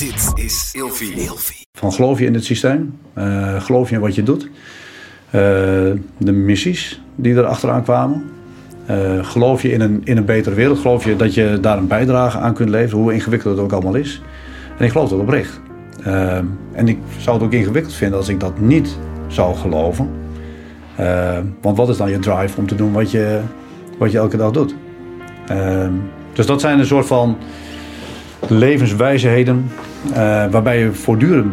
Dit is Ilfie. Van geloof je in het systeem? Uh, geloof je in wat je doet? Uh, de missies die er achteraan kwamen? Uh, geloof je in een, in een betere wereld? Geloof je dat je daar een bijdrage aan kunt leveren, hoe ingewikkeld het ook allemaal is? En ik geloof dat oprecht. en ik zou het ook ingewikkeld vinden als ik dat niet zou geloven. want wat is dan je drive om te doen wat je, wat je elke dag doet? dus dat zijn een soort van levenswijsheden uh, waarbij je voortdurend,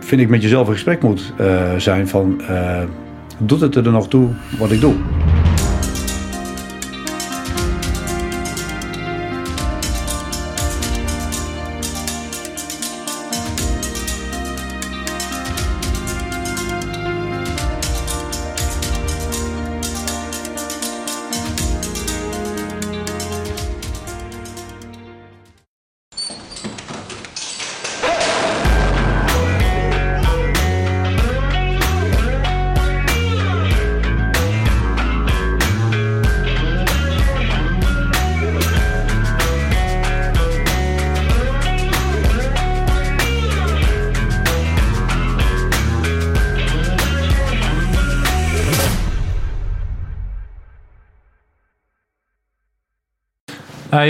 vind ik, met jezelf in gesprek moet uh, zijn van, uh, doet het er nog toe wat ik doe?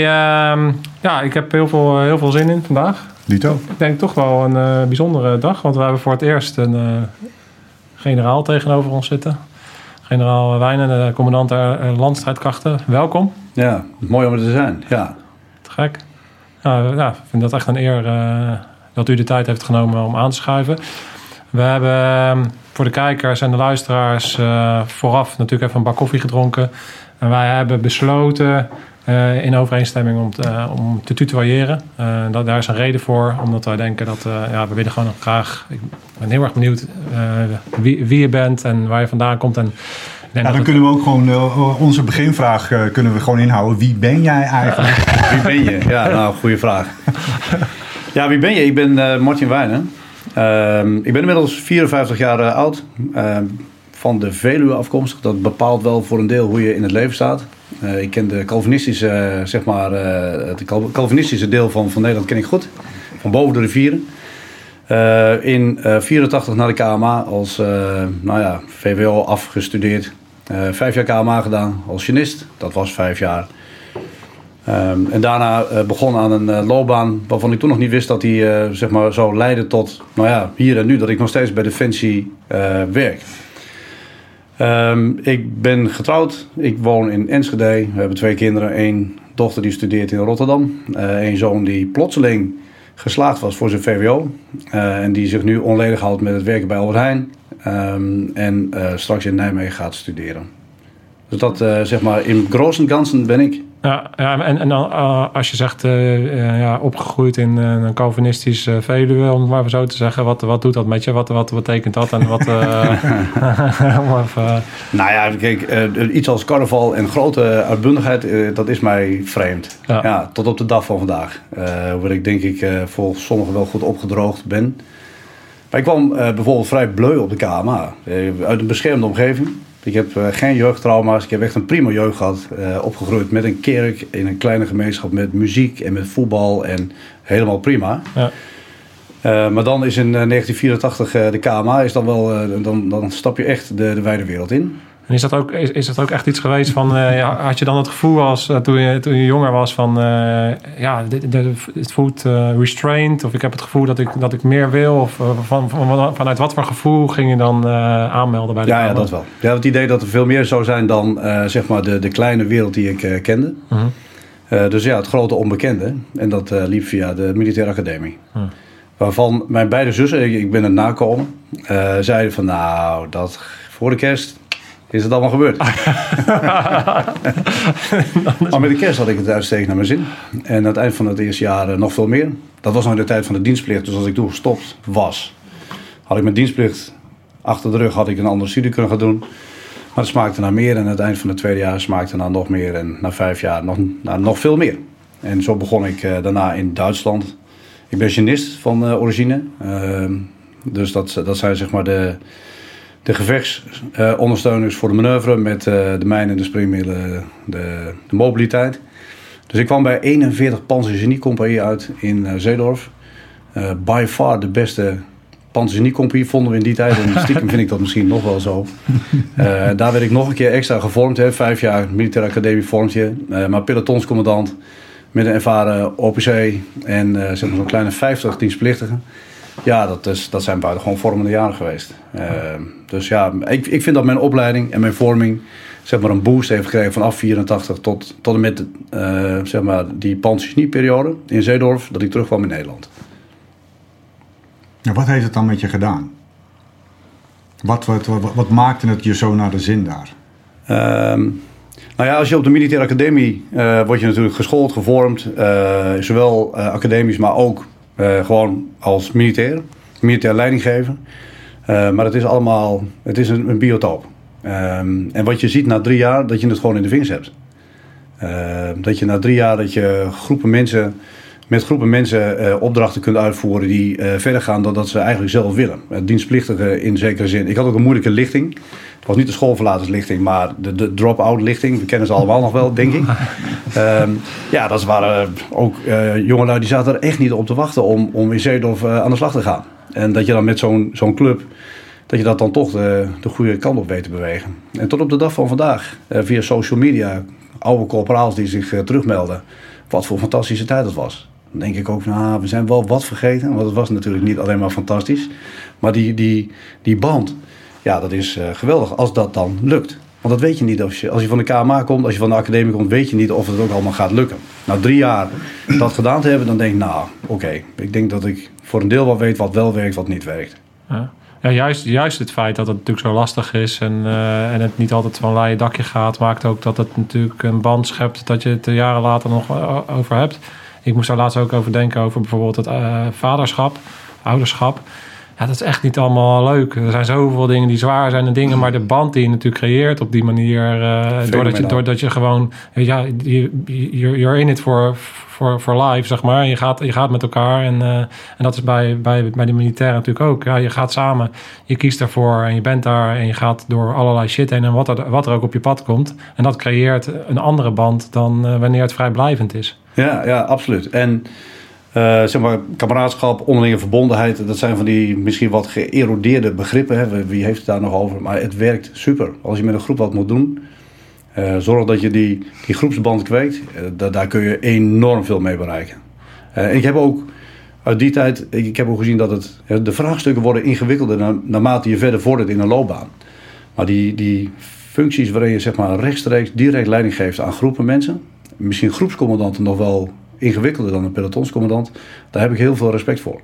Uh, ja, ik heb heel veel, heel veel zin in vandaag. Dito? Ik denk toch wel een uh, bijzondere dag, want we hebben voor het eerst een uh, generaal tegenover ons zitten. Generaal Wijnen, de commandant der landstrijdkrachten. Welkom. Ja, mooi om er te zijn. Ja. Te gek. Ja, ja, ik vind dat echt een eer dat u de tijd heeft genomen om aan te schuiven. We hebben ehm, voor de kijkers en de luisteraars vooraf natuurlijk even een bak koffie gedronken. En wij hebben besloten uh, in overeenstemming om, te, uh, om te tutoyeren. Uh, dat, daar is een reden voor, omdat wij denken dat ja, we willen gewoon graag. Ik ben heel erg benieuwd wie, wie, je bent en waar je vandaan komt. En ja, dan kunnen we ook gewoon onze beginvraag kunnen we gewoon inhouden. Wie ben jij eigenlijk? wie ben je? Ja, nou, goede vraag. ja, wie ben je? Ik ben Martin Wijnen. Ehm, ik ben inmiddels 54 jaar oud. Ehm, van de Veluwe afkomstig. Dat bepaalt wel voor een deel hoe je in het leven staat. Uh, ik ken de Calvinistische, zeg maar, uh, het Calvinistische deel van, van Nederland ken ik goed. Van boven de rivieren. In 84 naar de KMA als nou ja, VWO afgestudeerd. vijf jaar KMA gedaan als genist. Dat was vijf jaar. Um, en daarna begon aan een loopbaan waarvan ik toen nog niet wist dat die zeg maar, zou leiden tot nou ja, hier en nu. Dat ik nog steeds bij Defensie werk. Um, ik ben getrouwd. Ik woon in Enschede. We hebben twee kinderen. Eén dochter die studeert in Rotterdam. Een zoon die plotseling geslaagd was voor zijn VWO. Uh, en die zich nu onledig houdt met het werken bij Albert Heijn. Um, en uh, straks in Nijmegen gaat studeren. Dus dat zeg maar in großen ganzen ben ik. Ja, ja en, en dan, uh, als je zegt uh, ja, opgegroeid in uh, een Calvinistisch Veluwe, om het maar zo te zeggen, wat, wat doet dat met je? Wat, wat betekent dat? En wat, nou ja, kijk, iets als carnaval en grote uitbundigheid, dat is mij vreemd. Ja. ja. tot op de dag van vandaag. waar ik denk ik volgens sommigen wel goed opgedroogd ben. Maar ik kwam bijvoorbeeld vrij bleu op de KMA, uit een beschermde omgeving. Ik heb uh, geen jeugdtrauma's. Ik heb echt een prima jeugd gehad. Uh, opgegroeid met een kerk in een kleine gemeenschap met muziek en met voetbal. En helemaal prima. Ja. Uh, maar dan is in 1984 de KMA, is dan, wel, dan, dan stap je echt de, de wijde wereld in. En is dat ook, is, is dat ook echt iets geweest van, uh, ja, had je dan het gevoel als uh, toen, je, toen je jonger was van, uh, ja, dit, dit, het voelt restrained of ik heb het gevoel dat ik, dat ik meer wil of van, van, vanuit wat voor gevoel ging je dan aanmelden bij de ja, ja, dat wel. Ja, het idee dat er veel meer zou zijn dan zeg maar de, de kleine wereld die ik kende. -huh. dus ja, het grote onbekende. En dat liep via de militaire academie. -huh. Waarvan mijn beide zussen, ik ben het nakomen, zeiden van nou, dat voor de kerst is het allemaal gebeurd. maar met de kerst had ik het uitstekend naar mijn zin. En aan het eind van het eerste jaar eh, nog veel meer. Dat was nog de tijd van de dienstplicht. Dus als ik toen gestopt was, had ik mijn dienstplicht achter de rug, had ik een andere studie kunnen gaan doen. Maar het smaakte naar meer. En aan het eind van het tweede jaar smaakte naar nog meer. En na vijf jaar nog, naar nog veel meer. En zo begon ik uh, daarna in Duitsland. Ik ben genist van uh, origine. Uh, dus dat, dat zijn zeg maar de de gevechtsondersteuners voor de manoeuvre met eh, de mijnen, de springmiddelen, de, de, mobiliteit. Dus ik kwam bij 41 Panzergeniecompagnie uit in uh, Zeedorf. eh, by far de beste panzernie vonden we in die tijd. En stiekem vind ik dat misschien nog wel zo. Eh, daar werd ik nog een keer extra gevormd. Hè. Vijf jaar militaire academie vormt je. Eh, maar pelotonscommandant met een ervaren OPC en eh, zeg maar zo'n kleine 50 dienstplichtigen. Ja, dat, is, dat zijn buitengewoon vormende jaren geweest. Eh, dus ja, ik, ik vind dat mijn opleiding en mijn vorming zeg maar een boost heeft gekregen vanaf 84 tot, tot en met eh, zeg maar die panzernieperiode in Zeedorf, dat ik terugkwam in Nederland. Ja, wat heeft het dan met je gedaan? Wat, wat, wat, wat maakte het je zo naar de zin daar? Ehm, nou ja, als je op de militaire academie eh word je natuurlijk geschoold, gevormd, eh, zowel academisch, maar ook gewoon als militair, militair leidinggever. Eh, maar het is allemaal, het is een, een biotoop. Ehm, en wat je ziet na drie jaar, dat je het gewoon in de vingers hebt. Ehm, dat je na drie jaar dat je groepen mensen, met groepen mensen eh, opdrachten kunt uitvoeren die eh, verder gaan dan dat ze eigenlijk zelf willen. Uh, dienstplichtige in zekere zin. Ik had ook een moeilijke lichting. Het was niet de schoolverlaterslichting, maar de, de drop-out lichting. We kennen ze allemaal nog wel, denk ik. Ehm, ja, dat waren ook eh jongelui die zaten er echt niet op te wachten om, om in Zeedorf eh, aan de slag te gaan. En dat je dan met zo'n zo'n club, dat je dat dan toch de, de goede kant op weet te bewegen. En tot op de dag van vandaag, eh, via social media, oude corporaals die zich eh, terugmelden. Wat voor fantastische tijd dat was. Dan denk ik ook, nou, we zijn wel wat vergeten. Want het was natuurlijk niet alleen maar fantastisch. Maar die, die, die band, ja, dat is eh, geweldig als dat dan lukt. Want dat weet je niet. Als je, als je van de KMA komt, als je van de academie komt, weet je niet of het ook allemaal gaat lukken. Nou, drie jaar dat gedaan te hebben, dan denk ik, nou, oké. Ik denk dat ik voor een deel wel weet wat wel werkt, wat niet werkt. Ja. Ja, juist, juist het feit dat het natuurlijk zo lastig is en, eh, en het niet altijd van laaie dakje gaat, maakt ook dat het natuurlijk een band schept dat je het jaren later nog o- over hebt. Ik moest daar laatst ook over denken, over bijvoorbeeld het eh, vaderschap, ouderschap. Ja, dat is echt niet allemaal leuk. Er zijn zoveel dingen die zwaar zijn en dingen, maar de band die je natuurlijk creëert op die manier, eh, doordat, je, doordat je gewoon, ja, je- je- you're in it for, for, for life, zeg maar. Je gaat, je gaat met elkaar en, eh, en dat is bij, bij, bij de militairen natuurlijk ook. Ja, je gaat samen, je kiest daarvoor en je bent daar en je gaat door allerlei shit heen en wat er, wat er ook op je pad komt. En dat creëert een andere band dan wanneer het vrijblijvend is. Ja, ja, absoluut. En eh, zeg maar, kameraadschap, onderlinge verbondenheid, dat zijn van die misschien wat geërodeerde begrippen. Hè. Wie heeft het daar nog over? Maar het werkt super. Als je met een groep wat moet doen, eh, zorg dat je die, die groepsband kweekt. Eh, da- daar kun je enorm veel mee bereiken. En ik heb ook uit die tijd, ik, heb ook gezien dat het, de vraagstukken worden ingewikkelder na- naarmate je verder vordert in een loopbaan. Maar die, die functies waarin je zeg maar rechtstreeks direct leiding geeft aan groepen mensen, misschien groepscommandanten nog wel ingewikkelder dan een pelotonscommandant, daar heb ik heel veel respect voor.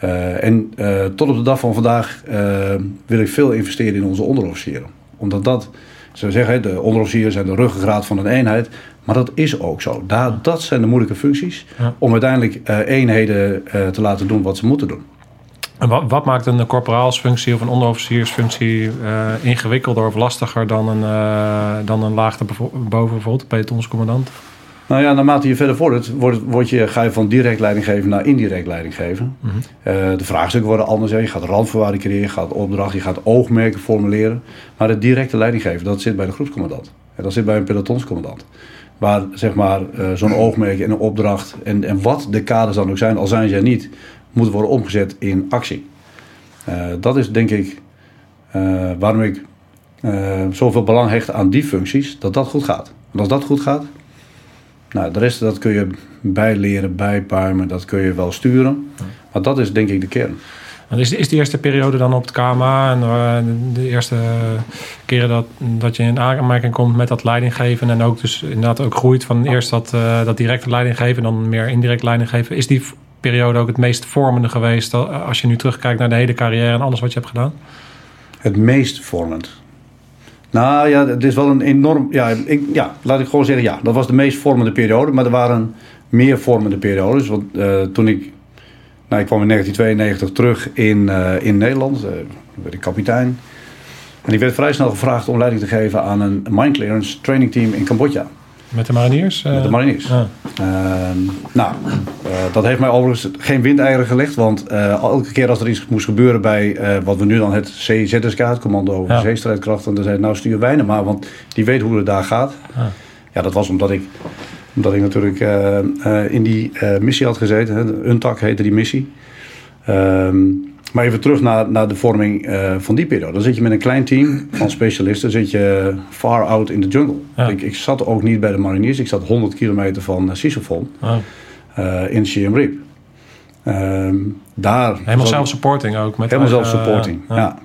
Eh, en eh, tot op de dag van vandaag eh, wil ik veel investeren in onze onderofficieren. Omdat dat, ze zeggen, de onderofficieren zijn de ruggengraat van een eenheid. Maar dat is ook zo. Daar, dat zijn de moeilijke functies Ja. om uiteindelijk eenheden te laten doen wat ze moeten doen. En wat, wat maakt een corporaalsfunctie of een onderofficiersfunctie eh, ingewikkelder of lastiger dan een, eh, dan een laag daarboven, bijvoorbeeld, een pelotonscommandant? Nou ja, naarmate je verder vordert, word, word je, ga je van direct leidinggeven naar indirect leidinggeven. Eh, de vraagstukken worden anders. Je gaat randvoorwaarden creëren, je gaat opdracht, je gaat oogmerken formuleren. Maar het directe leidinggeven, dat zit bij de groepscommandant. En dat zit bij een pelotonscommandant. Waar zeg maar zo'n oogmerk en een opdracht en, en wat de kaders dan ook zijn, al zijn ze er niet, moet worden omgezet in actie. Eh, dat is denk ik eh, waarom ik eh, zoveel belang hecht aan die functies, dat dat goed gaat. En als dat goed gaat, nou, de rest dat kun je bijleren, bijpuimen, dat kun je wel sturen. Maar dat is denk ik de kern. Want Is, is de eerste periode dan op het KMA en de eerste keren dat, dat je in aanmerking komt met dat leidinggeven en ook dus inderdaad ook groeit van eerst dat, dat directe leidinggeven en dan meer indirect leidinggeven. Is die periode ook het meest vormende geweest eh, als je nu terugkijkt naar de hele carrière en alles wat je hebt gedaan? Het meest vormend. Nou ja, het is wel een enorm. Ja, ik, ja, laat ik gewoon zeggen, ja, dat was de meest vormende periode. Maar er waren meer vormende periodes. Want eh, toen ik. Nou, ik kwam in 1992 terug in, eh, in Nederland. eh werd ik kapitein. En ik werd vrij snel gevraagd om leiding te geven aan een mine clearance training team in Cambodja. Met de mariniers? eh? Met de mariniers. Ja. Ehm, nou, eh, dat heeft mij overigens geen windeieren gelegd. Want eh, elke keer als er iets moest gebeuren bij eh, wat we nu dan het CZSK, het Commando over Ja. Zeestrijdkrachten, dan zei ik, nou stuur Wijnen maar, want die weet hoe het daar gaat. Ja. Ja, dat was omdat ik Omdat ik natuurlijk eh, eh, in die eh, missie had gezeten. De UNTAC heette die missie. Ehm, maar even terug naar, naar de vorming eh, van die periode. Dan zit je met een klein team van specialisten. zit je far out in de jungle. Ja. Ik, ik zat ook niet bij de mariniers. Ik zat 100 kilometer van uh, Sisophon Oh, eh, in Siem Reap. Ehm, daar helemaal self-supporting ook. Met Helemaal zelf-supporting, eh, ja.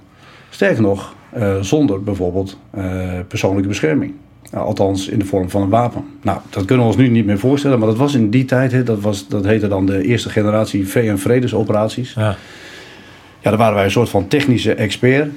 Sterker nog, eh, zonder bijvoorbeeld eh, persoonlijke bescherming. Althans in de vorm van een wapen. Nou, dat kunnen we ons nu niet meer voorstellen. Maar dat was in die tijd, hè, dat, was, dat heette dan de eerste generatie VN-vredesoperaties. Ja. Ja, daar waren wij een soort van technische expert.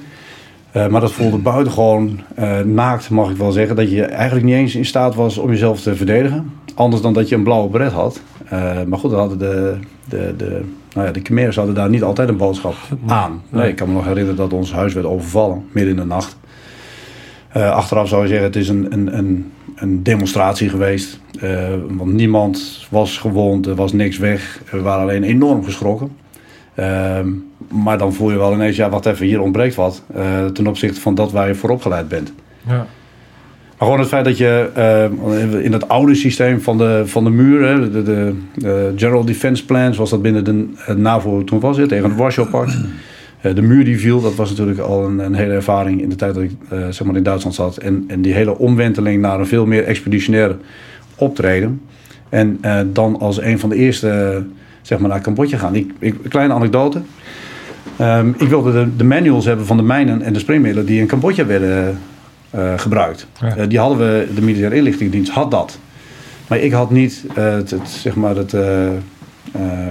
Eh, maar dat voelde buitengewoon eh naakt, mag ik wel zeggen. Dat je eigenlijk niet eens in staat was om jezelf te verdedigen. Anders dan dat je een blauwe bret had. Eh, maar goed, dan hadden de, de, de, nou ja, de Khmer's hadden daar niet altijd een boodschap aan. Nee, ik kan me nog herinneren dat ons huis werd overvallen, midden in de nacht. Achteraf zou je zeggen, het is een, een, een, een demonstratie geweest. Want niemand was gewond, er was niks weg. We waren alleen enorm geschrokken. Ehm, maar dan voel je wel ineens, ja, wat even, hier ontbreekt wat. eh, ten opzichte van dat waar je voor opgeleid bent. Ja. Maar gewoon het feit dat je eh, in het oude systeem van de, van de muur, hè, de, de, de General Defense Plan, zoals dat binnen de eh, NAVO toen was, hè, tegen het Warschau-pact. Eh, de muur die viel, dat was natuurlijk al een, een hele ervaring in de tijd dat ik eh, zeg maar in Duitsland zat. En, en die hele omwenteling naar een veel meer expeditionair optreden. En eh, dan als een van de eerste eh, zeg maar naar Cambodja gaan. Ik, ik, kleine anekdote. Ehm, ik wilde de, de manuals hebben van de mijnen en de springmiddelen die in Cambodja werden eh, gebruikt. Ja. Eh, die hadden we, de militaire inlichtingendienst had dat. Maar ik had niet eh, het, het, zeg maar het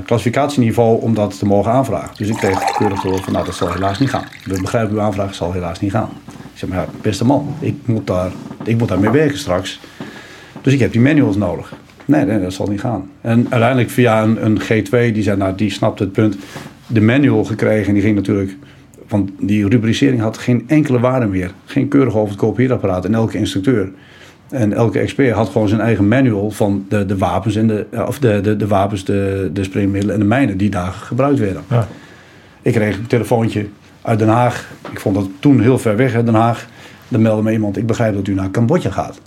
klassificatieniveau om dat te mogen aanvragen. Dus ik kreeg keurig te horen van nou dat zal helaas niet gaan. We begrijpen uw aanvraag, zal helaas niet gaan. Ik zeg maar ja, beste man, ik moet, daar, ik moet daarmee werken straks. Dus ik heb die manuals nodig. Nee, nee, dat zal niet gaan. En uiteindelijk via een, een G2, die zei, nou, die snapte het punt, de manual gekregen. En die ging natuurlijk, want die rubricering had geen enkele waarde meer. Geen keurig over het kopieerapparaat. En elke instructeur en elke expert had gewoon zijn eigen manual van de, de wapens, en de, of de, de, de wapens, de, de springmiddelen en de mijnen die daar gebruikt werden. Ja. Ik kreeg een telefoontje uit Den Haag. Ik vond dat toen heel ver weg, hè, Den Haag. Dan meldde me iemand, ik begrijp dat u naar Cambodja gaat.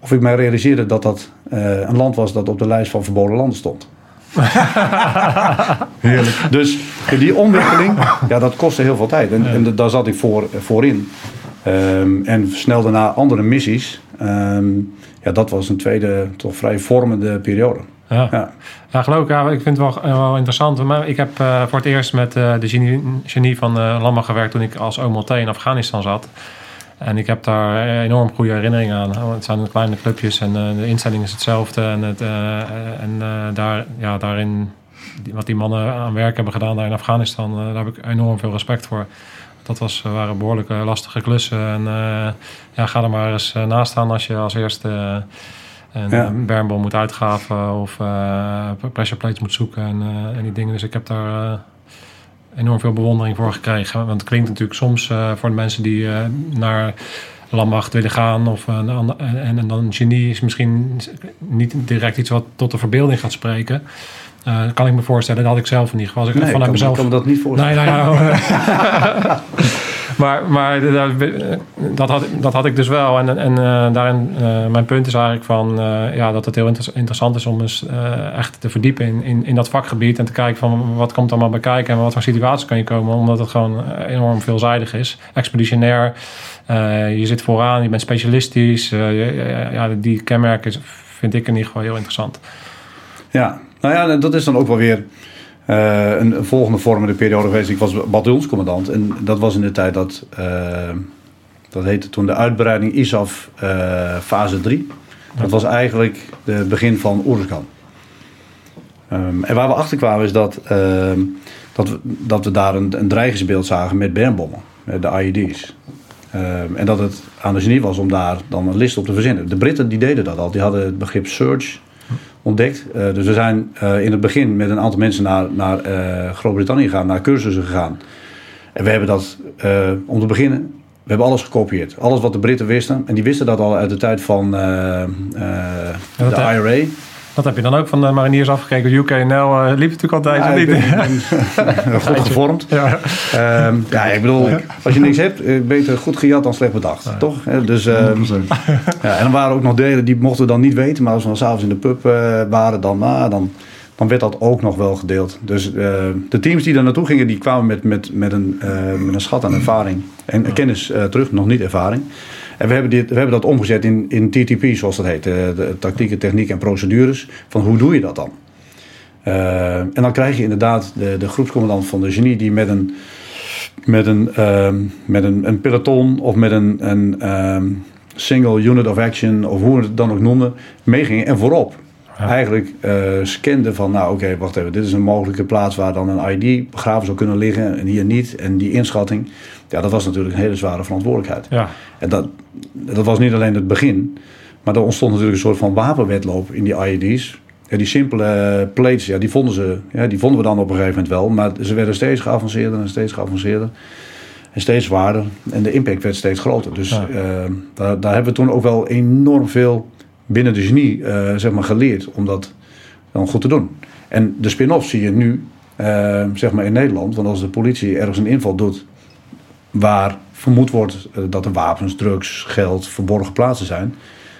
Of ik mij realiseerde dat dat eh, een land was dat op de lijst van verboden landen stond. Heerlijk. Dus die omwikkeling, ja, dat kostte heel veel tijd. En, en daar zat ik voor, voorin. Ehm, en snel daarna andere missies. Ehm, ja, dat was een tweede, toch vrij vormende periode. Ja. Ja. Ja, geloof ik. Ja, ik vind het wel, eh, wel interessant. Maar ik heb eh, voor het eerst met eh, de genie, genie van uh, gewerkt toen ik als OMLT in Afghanistan zat. En ik heb daar enorm goede herinneringen aan. Het zijn kleine clubjes en uh, de instelling is hetzelfde. En, het, uh, en daar, ja, daarin, wat die mannen aan werk hebben gedaan daar in Afghanistan, daar heb ik enorm veel respect voor. Dat was, waren behoorlijk lastige klussen. En ja, ga er maar eens naast staan als je als eerste en ja. een bermbom moet uitgaven of uh, pressure plates moet zoeken en, en, die dingen. Dus ik heb daar enorm veel bewondering voor gekregen. Want het klinkt natuurlijk soms uh, voor de mensen die naar landmacht willen gaan of en, en, en, dan genie is misschien niet direct iets wat tot de verbeelding gaat spreken. Uh, kan ik me voorstellen. Dat had ik zelf in ieder geval. Als ik nee, vanuit kan, mezelf. kan me dat niet voorstellen. Nee, nou, maar maar dat, had, dat had ik dus wel. En, en uh, daarin, uh, mijn punt is eigenlijk van uh, ja, dat het heel inter interessant is om eens echt te verdiepen in, in, in, dat vakgebied. En te kijken van wat komt allemaal bij kijken en wat voor situaties kan je komen. Omdat het gewoon enorm veelzijdig is. Expeditionair. je zit vooraan, je bent specialistisch. ja, die kenmerken vind ik in ieder geval heel interessant. Ja, nou ja, dat is dan ook wel weer een, een, volgende vormende periode geweest. Ik was bataljonscommandant en dat was in de tijd dat, uh, dat heette toen de uitbreiding ISAF uh, fase 3. Dat was eigenlijk het begin van Oeruzgan. Um, en waar we achter kwamen is dat, ehm, dat, we, dat we daar een, een dreigingsbeeld zagen met bermbommen, de IED's. Um, en dat het aan de genie was om daar dan een list op te verzinnen. De Britten die deden dat al, die hadden het begrip surge ontdekt. Uh, dus we zijn uh, in het begin met een aantal mensen naar, naar uh, Groot-Brittannië gegaan, naar cursussen gegaan. En we hebben dat, om te beginnen, we hebben alles gekopieerd. Alles wat de Britten wisten. En die wisten dat al uit de tijd van de IRA. Dat heb je dan ook van de mariniers afgekeken. UKNL uh, liep natuurlijk altijd Ja, of ik niet? ben- goed gevormd. Ja. Ehm, ja, ik bedoel, als je niks hebt, eh, beter goed gejat dan slecht bedacht. Toch? Hè, Dus, ehm, 100%. ja, en er waren ook nog delen die mochten we dan niet weten. Maar als we dan s'avonds in de pub eh, waren, dan, ah, dan, dan werd dat ook nog wel gedeeld. Dus eh, de teams die daar naartoe gingen, die kwamen met, met, met, een, eh, met een schat aan ervaring. En kennis eh, terug, nog niet ervaring. En we hebben, dit, we hebben dat omgezet in, in TTP, zoals dat heet. eh, de tactieken, techniek en procedures. Van hoe doe je dat dan? Eh, en dan krijg je inderdaad de, de groepscommandant van de genie die met een, met een, ehm, met een, een peloton of met een, een ehm, single unit of action of hoe we het dan ook noemen, meeging en voorop. Ja. Eigenlijk eh scande van, nou oké, wacht even, dit is een mogelijke plaats waar dan een ID begraven zou kunnen liggen en hier niet. En die inschatting, ja, dat was natuurlijk een hele zware verantwoordelijkheid. Ja. En dat, dat was niet alleen het begin, maar er ontstond natuurlijk een soort van wapenwedloop in die IED's. Ja, die simpele plates, ja, die, vonden ze, ja, die vonden we dan op een gegeven moment wel, maar ze werden steeds geavanceerder en steeds geavanceerder. En steeds zwaarder. En de impact werd steeds groter. Dus Ja. eh, daar, daar hebben we toen ook wel enorm veel binnen de genie eh, zeg maar geleerd om dat dan goed te doen. En de spin-off zie je nu eh, zeg maar in Nederland. Want als de politie ergens een inval doet waar vermoed wordt eh, dat er wapens, drugs, geld, verborgen plaatsen zijn.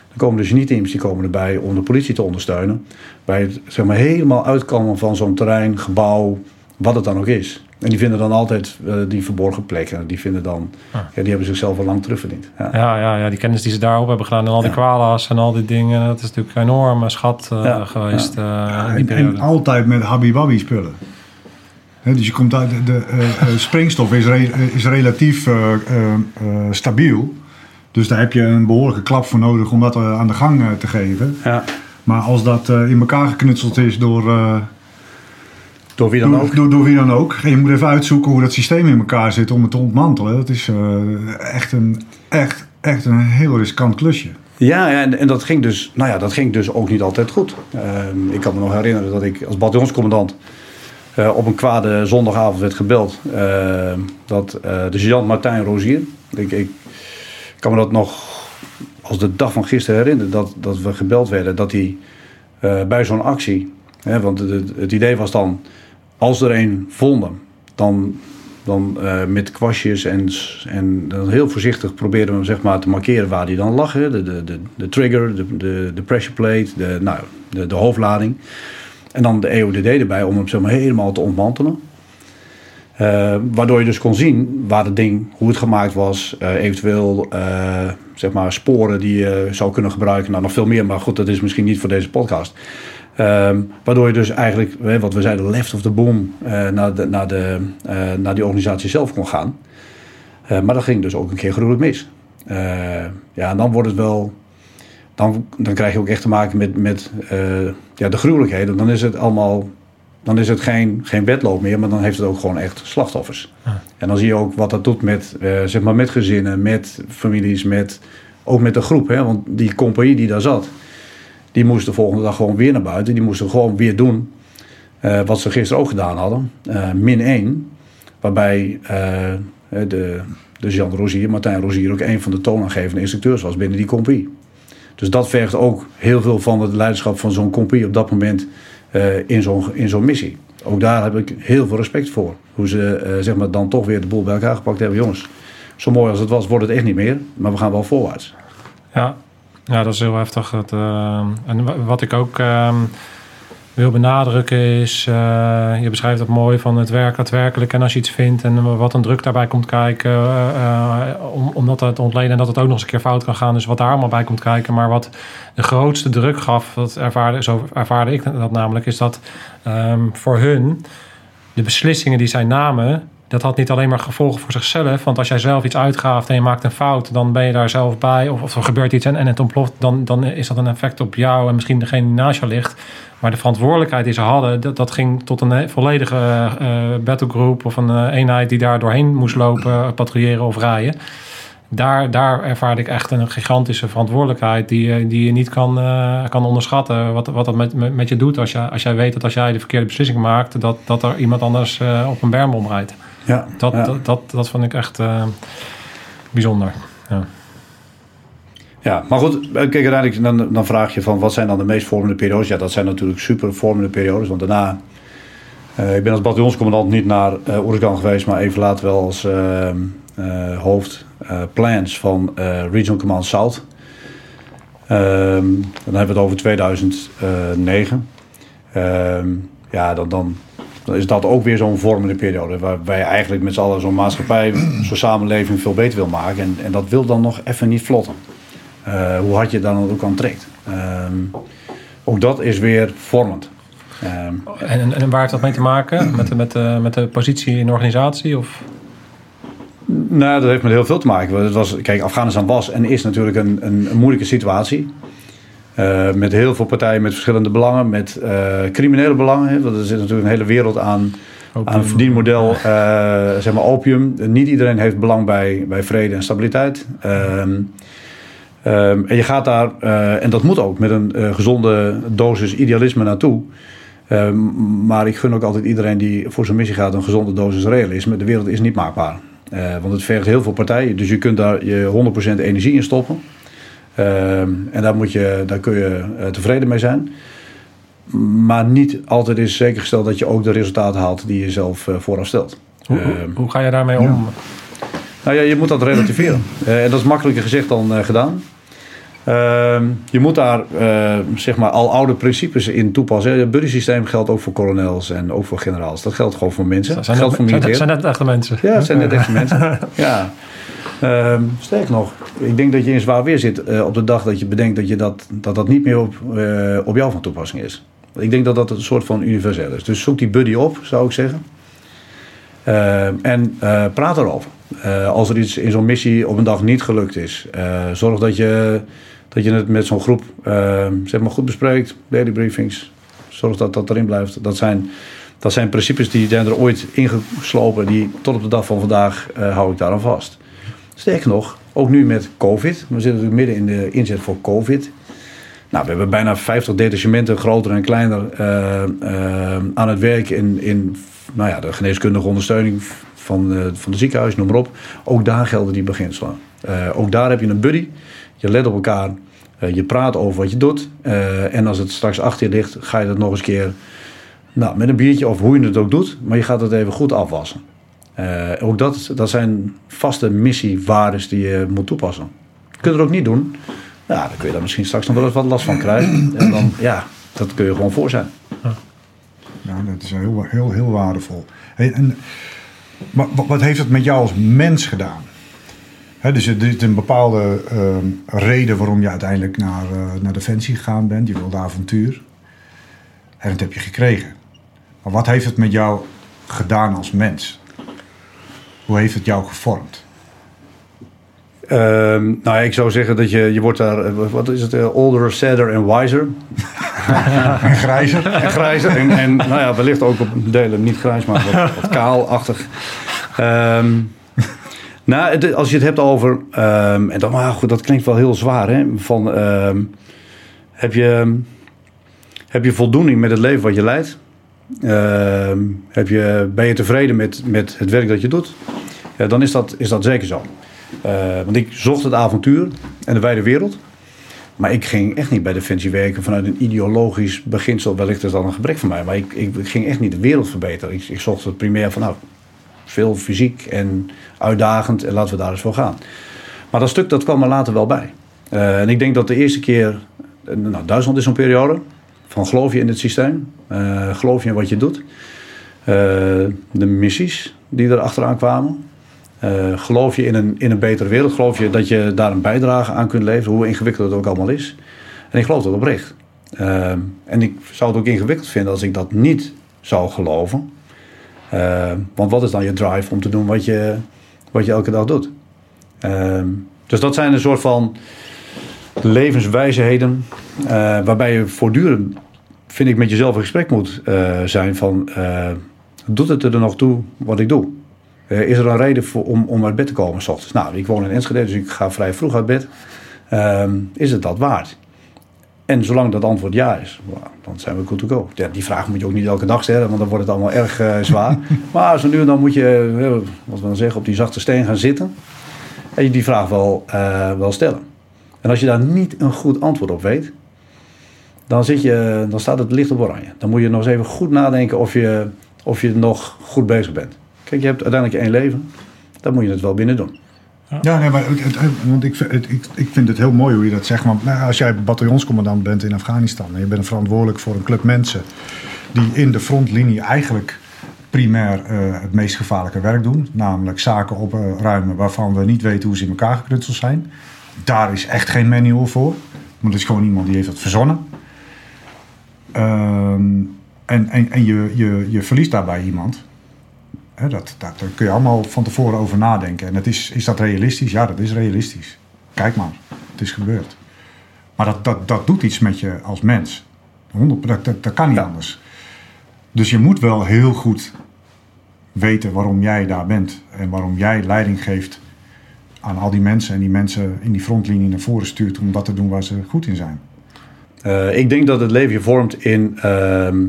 Dan komen de genieteams die komen erbij om de politie te ondersteunen. Bij het zeg maar, helemaal uitkomen van zo'n terrein, gebouw, wat het dan ook is. En die vinden dan altijd eh, die verborgen plekken. Die, vinden dan, Ah. ja, die hebben zichzelf al lang terugverdiend. Ja. Ja, ja, ja, die kennis die ze daarop hebben gedaan en al die Ja. kwalas en al die dingen. Dat is natuurlijk een enorme schat eh, Ja, geweest eh, in die En, periode. en altijd met habibabi spullen. Dus je komt uit de, de eh, eh, springstof is, re- eh, is relatief stabiel. Dus daar heb je een behoorlijke klap voor nodig om dat aan de gang te geven. Ja. Maar als dat in elkaar geknutseld is door, Door wie dan door, ook. door, door wie dan ook. En je moet even uitzoeken hoe dat systeem in elkaar zit om het te ontmantelen. Dat is echt, een, echt, echt een heel riskant klusje. Ja, ja en, en dat, ging dus, nou ja, dat ging dus ook niet altijd goed. Ehm, ik kan me nog herinneren dat ik als bataljonscommandant eh, op een kwade zondagavond werd gebeld. ehm, dat eh, de sergeant Martijn Rozier, ik, ik kan me dat nog als de dag van gisteren herinneren, dat, dat we gebeld werden dat hij eh, bij zo'n actie, hè, want het, idee was dan, als er een vonden, dan, dan eh, met kwastjes en, en dan heel voorzichtig probeerden we hem zeg maar, te markeren waar hij dan lag. Hè. De, de, de, de trigger, de, de, de pressure plate, de, nou, de, de hoofdlading. En dan de EODD erbij om hem helemaal te ontmantelen. Eh, waardoor je dus kon zien waar het ding, hoe het gemaakt was, eh, eventueel eh, zeg maar sporen die je zou kunnen gebruiken. Nou, nog veel meer, maar goed, dat is misschien niet voor deze podcast. Ehm, waardoor je dus eigenlijk, wat we zeiden, left of the boom naar, de, naar, de, naar die organisatie zelf kon gaan. Maar dat ging dus ook een keer gruwelijk mis. Ja, en dan wordt het wel. Dan, dan krijg je ook echt te maken met, met eh, ja, de gruwelijkheden. Dan is het allemaal. Dan is het geen, geen wedloop meer, maar dan heeft het ook gewoon echt slachtoffers. Ja. En dan zie je ook wat dat doet met, eh, zeg maar met gezinnen, met families, met, ook met de groep. Hè? Want die compagnie die daar zat, die moest de volgende dag gewoon weer naar buiten. Die moesten gewoon weer doen eh, wat ze gisteren ook gedaan hadden. Min 1, waarbij de, de Jean Rozier, Martijn Rozier, ook een van de toonaangevende instructeurs was binnen die compagnie. Dus dat vergt ook heel veel van het leiderschap van zo'n compagnie op dat moment eh, in zo'n in zo'n missie. Ook daar heb ik heel veel respect voor. Hoe ze eh, zeg maar dan toch weer de boel bij elkaar gepakt hebben. Jongens, zo mooi als het was, wordt het echt niet meer. Maar we gaan wel voorwaarts. Ja, ja dat is heel heftig. Het, eh, en wa- wat ik ook ehm, wil benadrukken is, eh, je beschrijft dat mooi van het werk daadwerkelijk. En als je iets vindt en wat een druk daarbij komt kijken, eh, eh, om, om dat te ontleden en dat het ook nog eens een keer fout kan gaan. Dus wat daar allemaal bij komt kijken. Maar wat de grootste druk gaf, dat ervaarde, zo ervaarde ik dat namelijk, is dat ehm, voor hun de beslissingen die zij namen, dat had niet alleen maar gevolgen voor zichzelf. Want als jij zelf iets uitgaaft en je maakt een fout, dan ben je daar zelf bij. Of, of er gebeurt iets en, en het ontploft, dan, dan is dat een effect op jou en misschien degene die naast jou ligt. Maar de verantwoordelijkheid die ze hadden, dat, dat ging tot een volledige eh battlegroup of een eh, eenheid die daar doorheen moest lopen, patrouilleren of rijden. Daar, daar ervaarde ik echt een gigantische verantwoordelijkheid die, je- die je niet kan, kan onderschatten. Wat, wat dat met, met, met je doet als, je, als jij weet dat als jij de verkeerde beslissing maakt, dat, dat er iemand anders op een berm omrijdt. Ja, Dat, ja. dat, dat, dat vond ik echt bijzonder. Ja. Ja, maar goed, eh, kijk, uiteindelijk dan, dan vraag je van wat zijn dan de meest vormende periodes? Ja, dat zijn natuurlijk super vormende periodes, want daarna... eh, ik ben als bataljonscommandant niet naar eh Oerisgan geweest, maar even later wel als eh, hoofd plans van Regional Command South. Ehm, dan hebben we het over 2009. Ehm, ja, dan, dan, dan is dat ook weer zo'n vormende periode. Waarbij je eigenlijk met z'n allen zo'n maatschappij, zo'n samenleving veel beter wil maken. En, en dat wil dan nog even niet vlotten. Eh, hoe hard je dan ook aan trekt. Ehm, ook dat is weer vormend. Ehm, En, en, waar heeft dat mee te maken? Met de, met de, met de positie in de organisatie? Of? Nou, dat heeft met heel veel te maken. Het was, kijk, Afghanistan was en is natuurlijk een, een, een moeilijke situatie. Eh, met heel veel partijen met verschillende belangen, met eh, criminele belangen. Hè, want er zit natuurlijk een hele wereld aan, aan een verdienmodel, zeg maar opium. Niet iedereen heeft belang bij, bij vrede en stabiliteit. Ehm, ehm, en je gaat daar, eh, en dat moet ook, met een eh, gezonde dosis idealisme naartoe. Ehm, maar ik gun ook altijd iedereen die voor zijn missie gaat een gezonde dosis realisme. De wereld is niet maakbaar. Eh, want het vergt heel veel partijen. Dus je kunt daar je 100% energie in stoppen. Ehm, en daar, moet je, daar kun je tevreden mee zijn. Maar niet altijd is zekergesteld dat je ook de resultaten haalt die je zelf vooraf stelt. Hoe, hoe, hoe ga je daarmee om? Nou ja, je moet dat relativeren. Eh, en dat is makkelijker gezegd dan eh, gedaan. Ehm, je moet daar eh, zeg maar al oude principes in toepassen. Het buddy systeem geldt ook voor kolonels en ook voor generaals. Dat geldt gewoon voor mensen. Dat Zijn, geldt voor net, zijn, militairen. zijn net echte mensen. Ja, het zijn net echte mensen. Ja. Ehm, sterk nog, ik denk dat je in zwaar weer zit eh, op de dag dat je bedenkt dat je dat, dat, dat niet meer op, eh, op jou van toepassing is. Ik denk dat dat een soort van universeel is. Dus zoek die buddy op, zou ik zeggen. Ehm, en eh, praat erover. Eh, als er iets in zo'n missie op een dag niet gelukt is, eh, zorg dat je, dat je het met zo'n groep ehm, zeg maar goed bespreekt. Daily briefings. Zorg dat dat erin blijft. Dat zijn, dat zijn principes die zijn er ooit ingeslopen. Die tot op de dag van vandaag eh, hou ik daaraan vast. Sterker nog, ook nu met COVID. We zitten natuurlijk midden in de inzet voor COVID. Nou, we hebben bijna 50 detachementen, groter en kleiner, eh, eh, aan het werk in, in nou ja, de geneeskundige ondersteuning van, eh, van de ziekenhuis, noem maar op. Ook daar gelden die beginselen. Eh, ook daar heb je een buddy. Je let op elkaar. eh, je praat over wat je doet. en als het straks achter je ligt, ga je dat nog eens keer nou, met een biertje of hoe je het ook doet. Maar je gaat het even goed afwassen. Ook dat, dat zijn vaste missiewaardes die je moet toepassen. Je het ook niet doen, ja, dan kun je daar misschien straks nog wel eens wat last van krijgen. En dan, ja, dat kun je gewoon voor zijn. Ja, dat is heel, heel, heel waardevol. En, maar wat, heeft het met jou als mens gedaan? Dus er is een bepaalde ehm, reden waarom je uiteindelijk naar, eh, naar Defensie gegaan bent. Je wilde avontuur. En dat heb je gekregen. Maar wat heeft het met jou gedaan als mens? Hoe heeft het jou gevormd? Ehm, nou ja, ik zou zeggen dat je, je wordt daar, eh, wat is het, eh, older, sadder en wiser. En grijzer? En grijzer. En, en nou ja, wellicht ook op delen niet grijs, maar wat, kaalachtig. Ehm nou, als je het hebt over, ehm, en dan, maar goed, dat klinkt wel heel zwaar, hè? Van, ehm, heb, je, heb je voldoening met het leven wat je leidt? Heb je, ben je tevreden met, met het werk dat je doet? Ja, dan is dat, is dat zeker zo. Want ik zocht het avontuur en de wijde wereld. Maar ik ging echt niet bij Defensie werken vanuit een ideologisch beginsel. Wellicht is dat een gebrek van mij. Maar ik, ik, ging echt niet de wereld verbeteren. Ik, ik zocht het primair van nou, veel fysiek en uitdagend. En laten we daar eens voor gaan. Maar dat stuk dat kwam er later wel bij. Eh, en ik denk dat de eerste keer... eh, Nou, Duitsland is zo'n periode. Van geloof je in het systeem? Eh, geloof je in wat je doet? De missies die er achteraan kwamen. Eh, geloof je in een, in een betere wereld? Geloof je dat je daar een bijdrage aan kunt leveren, hoe ingewikkeld het ook allemaal is? En ik geloof dat oprecht. Eh, en ik zou het ook ingewikkeld vinden als ik dat niet zou geloven. Eh, want wat is dan je drive om te doen wat je, wat je elke dag doet? Eh, dus dat zijn een soort van levenswijsheden eh, waarbij je voortdurend, vind ik, met jezelf in gesprek moet zijn van... doet het er nog toe wat ik doe? Eh, is er een reden voor, om, om uit bed te komen s ochtends? Nou, ik woon in Enschede, dus ik ga vrij vroeg uit bed. Ehm, is het dat waard? En zolang dat antwoord ja is, dan zijn we good to go. Ja, die vraag moet je ook niet elke dag stellen, want dan wordt het allemaal erg eh, zwaar. maar zo nu en dan moet je, eh, wat we dan zeggen, op die zachte steen gaan zitten. En je die vraag wel, wel stellen. En En als je daar niet een goed antwoord op weet, dan, zit je, dan staat het licht op oranje. Dan moet je nog eens even goed nadenken of je, of je nog goed bezig bent. Kijk, je hebt uiteindelijk één leven. Dan moet je het wel binnen doen. Ja, nee, maar het, want ik, ik, ik vind het heel mooi hoe je dat zegt. Want nou, als jij bataljonscommandant bent in Afghanistan en je bent verantwoordelijk voor een club mensen die in de frontlinie eigenlijk primair eh, het meest gevaarlijke werk doen, namelijk zaken opruimen waarvan we niet weten hoe ze in elkaar geknutseld zijn. Daar is echt geen manual voor, want het is gewoon iemand die heeft dat verzonnen. Ehm, en en, en je, je, je verliest daarbij iemand. Hè, dat, dat, daar kun je allemaal van tevoren over nadenken. En het is, is dat realistisch? Ja, dat is realistisch. Kijk maar, het is gebeurd. Maar dat, dat, dat doet iets met je als mens. 100, dat, dat, dat kan niet anders. Dus je moet wel heel goed weten waarom jij daar bent. En waarom jij leiding geeft aan al die mensen. En die mensen in die frontlinie naar voren stuurt om dat te doen waar ze goed in zijn. Eh, ik denk dat het leven je vormt in, ehm,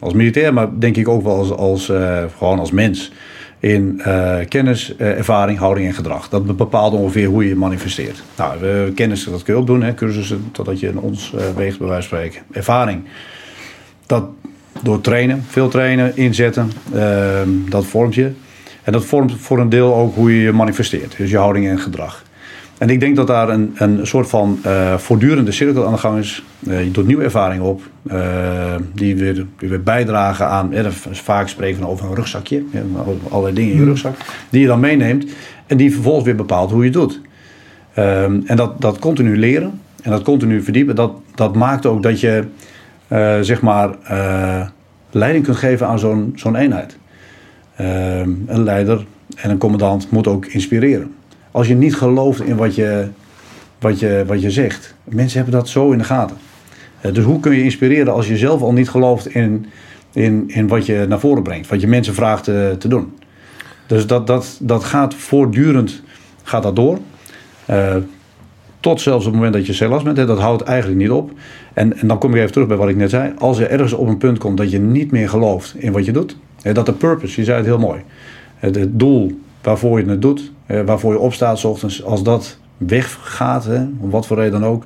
als militair, maar denk ik ook wel als, als, eh, gewoon als mens. In eh, kennis, eh, ervaring, houding en gedrag. Dat bepaalt ongeveer hoe je je manifesteert. Nou, kennis, dat kun je ook doen, hè, cursussen, totdat je in ons weegt, bij wijze van spreken. Ervaring, dat door trainen, veel trainen, inzetten, ehm, dat vormt je. En dat vormt voor een deel ook hoe je je manifesteert, dus je houding en gedrag. En ik denk dat daar een, een soort van eh, voortdurende cirkel aan de gang is. Eh, je doet nieuwe ervaringen op, eh, die, weer, weer bijdragen aan. Eh, vaak spreken we over een rugzakje, ja, allerlei dingen in je rugzak, die je dan meeneemt en die vervolgens weer bepaalt hoe je het doet. Ehm, en dat, dat continu leren en dat continu verdiepen, dat, dat maakt ook dat je zeg maar leiding kunt geven aan zo'n zo'n eenheid. Ehm, een leider en een commandant moet ook inspireren. Als je niet gelooft in wat je, wat je, wat je zegt. Mensen hebben dat zo in de gaten. Eh, dus hoe kun je inspireren als je zelf al niet gelooft in, in, in wat je naar voren brengt. Wat je mensen vraagt te, te doen. Dus dat, dat, dat gaat voortdurend gaat dat door. Eh, tot zelfs op het moment dat je zelfs bent. Hè, dat houdt eigenlijk niet op. En, en dan kom ik even terug bij wat ik net zei. Als je ergens op een punt komt dat je niet meer gelooft in wat je doet. Hè, dat de purpose, je zei het heel mooi. Het doel waarvoor je het doet. hè, waarvoor je opstaat 's ochtends. Als dat weggaat, hè, om wat voor reden dan ook.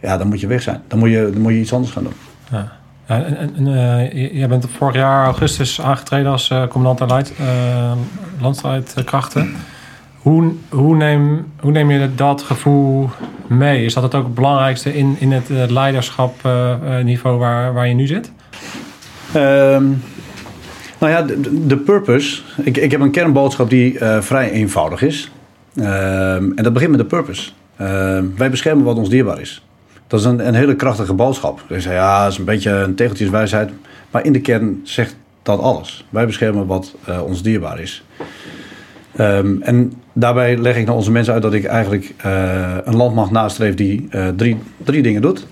Ja, dan moet je weg zijn. Dan moet je, dan moet je iets anders gaan doen. Ja. En, en, en, eh, jij bent vorig jaar augustus aangetreden als eh, commandant leid, eh, landstrijdkrachten. Hoe, hoe, neem, hoe neem je dat gevoel mee? Is dat het ook het belangrijkste in, in het eh, leiderschapniveau waar, waar je nu zit? Ehm, nou ja, de, purpose. Ik, ik heb een kernboodschap die eh, vrij eenvoudig is. Ehm, en dat begint met de purpose. Ehm, wij beschermen wat ons dierbaar is. Dat is een, een hele krachtige boodschap. Ik zei, ja, dat is een beetje een tegeltjeswijsheid. Maar in de kern zegt dat alles. Wij beschermen wat eh, ons dierbaar is. Ehm, en daarbij leg ik naar onze mensen uit dat ik eigenlijk eh, een landmacht nastreef die drie, drie dingen doet.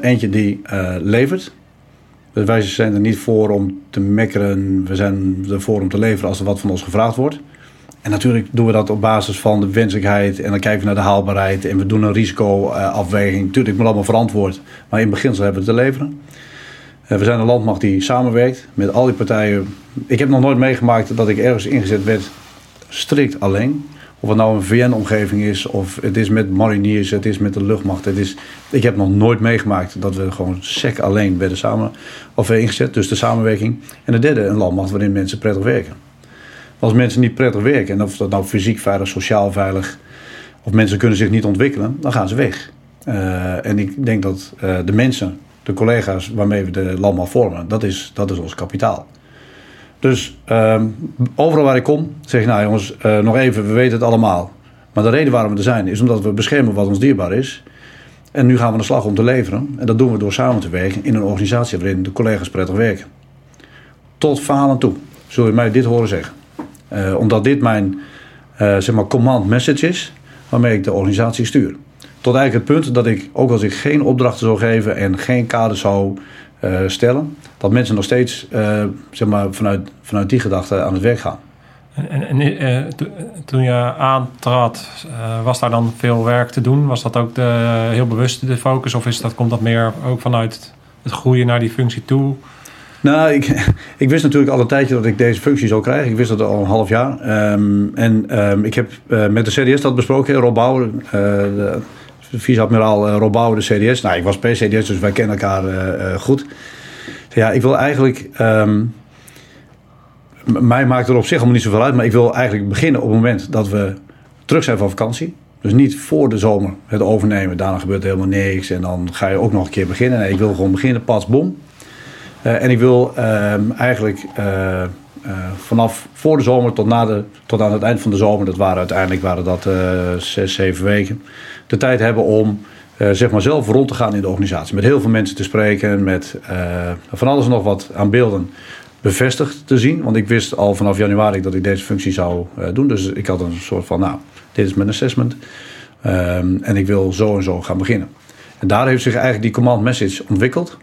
Eentje die levert. Wij zijn er niet voor om te mekkeren. We zijn ervoor om te leveren als er wat van ons gevraagd wordt. En natuurlijk doen we dat op basis van de wenselijkheid. En dan kijken we naar de haalbaarheid. En we doen een risicoafweging. Tuurlijk moet allemaal verantwoord. Maar in beginsel hebben we te leveren. Eh, We zijn een landmacht die samenwerkt met al die partijen. Ik heb nog nooit meegemaakt dat ik ergens ingezet werd strikt alleen. Of het nou een VN-omgeving is, of het is met mariniers, het is met de luchtmacht. Het is, ik heb nog nooit meegemaakt dat we gewoon sec alleen werden samen, of ingezet. Dus de samenwerking. En de derde, een landmacht waarin mensen prettig werken. Als mensen niet prettig werken, en of dat nou fysiek veilig, sociaal veilig, of mensen kunnen zich niet ontwikkelen, dan gaan ze weg. Eh, en ik denk dat eh, de mensen, de collega's waarmee we de landmacht vormen, dat is, dat is ons kapitaal. Dus ehm, overal waar ik kom, zeg ik, nou jongens, eh, nog even, we weten het allemaal. Maar de reden waarom we er zijn, is omdat we beschermen wat ons dierbaar is. En nu gaan we aan de slag om te leveren. En dat doen we door samen te werken in een organisatie waarin de collega's prettig werken. Tot falen toe, zul je mij dit horen zeggen. Eh, omdat dit mijn eh, zeg maar command message is, waarmee ik de organisatie stuur. Tot eigenlijk het punt dat ik, ook als ik geen opdrachten zou geven en geen kaders zou stellen, dat mensen nog steeds eh, zeg maar, vanuit, vanuit die gedachte aan het werk gaan. En, en, eh, to- toen je aantrad, eh, was daar dan veel werk te doen? Was dat ook de, heel bewust de focus? Of is dat, komt dat meer ook vanuit het groeien naar die functie toe? Nou, ik, ik wist natuurlijk al een tijdje dat ik deze functie zou krijgen. Ik wist dat al een half jaar. Ehm, en ehm, ik heb eh, met de CDS dat besproken, Rob eh, de vice-admiraal uh, Rob Bouwer, de CDS. Nou, ik was PCDS, dus wij kennen elkaar uh, goed. Ja, ik wil eigenlijk... Um, mij maakt er op zich allemaal niet zoveel uit, maar ik wil eigenlijk beginnen op het moment dat we terug zijn van vakantie. Dus niet voor de zomer het overnemen. Daarna gebeurt helemaal niks. En dan ga je ook nog een keer beginnen. Nee, ik wil gewoon beginnen, pas bom. En ik wil uh, eigenlijk vanaf voor de zomer tot, na de, tot aan het eind van de zomer, dat waren uiteindelijk waren dat zes, zeven weken, de tijd hebben om zeg maar zelf rond te gaan in de organisatie. Met heel veel mensen te spreken, met van alles en nog wat aan beelden bevestigd te zien. Want ik wist al vanaf januari dat ik deze functie zou doen. Dus ik had een soort van, nou, dit is mijn assessment. Um, en ik wil zo en zo gaan beginnen. En daar heeft zich eigenlijk die command message ontwikkeld.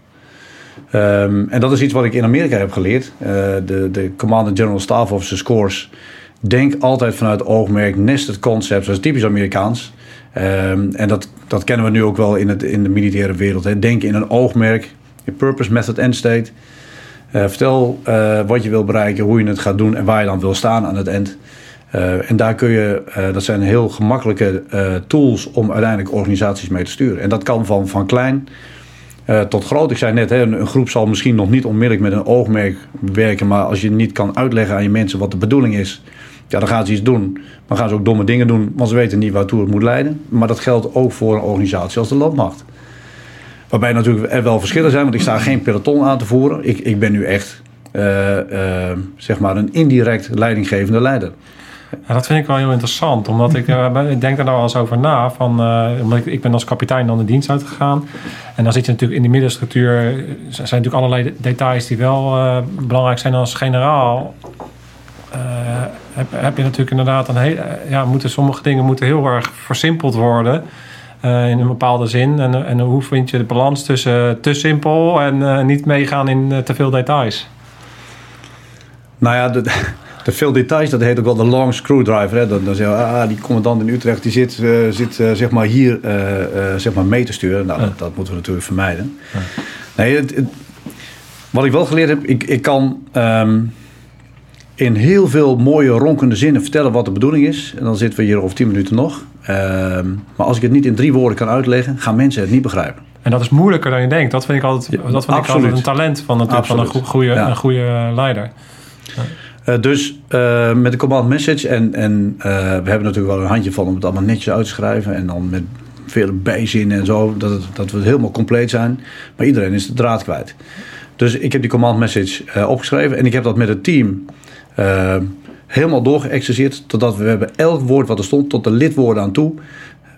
Um, en dat is iets wat ik in Amerika heb geleerd. Uh, de, de Command General Staff Officer Scores. Denk altijd vanuit oogmerk nested concepts. Dat is typisch Amerikaans. Um, en dat, dat kennen we nu ook wel in, het, in de militaire wereld. Hè. Denk in een oogmerk. In purpose, method en state. Uh, vertel uh, wat je wil bereiken, hoe je het gaat doen en waar je dan wil staan aan het eind. En daar kun je, dat zijn heel gemakkelijke tools om uiteindelijk organisaties mee te sturen. En dat kan van, van klein tot groot. Ik zei net, hè, een, groep zal misschien nog niet onmiddellijk met een oogmerk werken, maar als je niet kan uitleggen aan je mensen wat de bedoeling is, ja, dan gaan ze iets doen. Dan gaan ze ook domme dingen doen, want ze weten niet waartoe het moet leiden. Maar dat geldt ook voor een organisatie als de landmacht. Waarbij natuurlijk er wel verschillen zijn, want ik sta geen peloton aan te voeren. Ik, ik ben nu echt, zeg maar, een indirect leidinggevende leider. Dat vind ik wel heel interessant, omdat ik, uh, ik denk er nou wel eens over na. Van, uh, omdat ik, ik ben als kapitein dan de dienst uitgegaan. En dan zit je natuurlijk in die middenstructuur. Er zijn natuurlijk allerlei details die wel belangrijk zijn als generaal. heb, heb je natuurlijk inderdaad een heel, ja, moeten sommige dingen moeten heel erg versimpeld worden. in een bepaalde zin. En, en hoe vind je de balans tussen te simpel en niet meegaan in te veel details? Nou ja, de, te veel details, dat heet ook wel de long screwdriver. Hè. Dan, dan zeg je, ah, die commandant in Utrecht die zit, uh, zit uh, zeg maar hier uh, zeg maar mee te sturen. Nou, ja. dat, dat, moeten we natuurlijk vermijden. Ja. Nee, het, het, wat ik wel geleerd heb, ik, ik kan um, in heel veel mooie ronkende zinnen vertellen wat de bedoeling is. En dan zitten we hier over tien minuten nog. Um, maar als ik het niet in drie woorden kan uitleggen, gaan mensen het niet begrijpen. En dat is moeilijker dan je denkt. Dat vind ik altijd, dat vind ik altijd een talent van, het, van een goede, ja. een goede leider. Ja. Uh, dus uh, met de command message. En, en uh, we hebben natuurlijk wel een handje van om het allemaal netjes uit te schrijven. En dan met veel bijzinnen en zo. Dat, het, dat we het helemaal compleet zijn. Maar iedereen is de draad kwijt. Dus ik heb die command message opgeschreven. En ik heb dat met het team helemaal doorgeëxerceerd. Totdat we, we hebben elk woord wat er stond, tot de lidwoorden aan toe.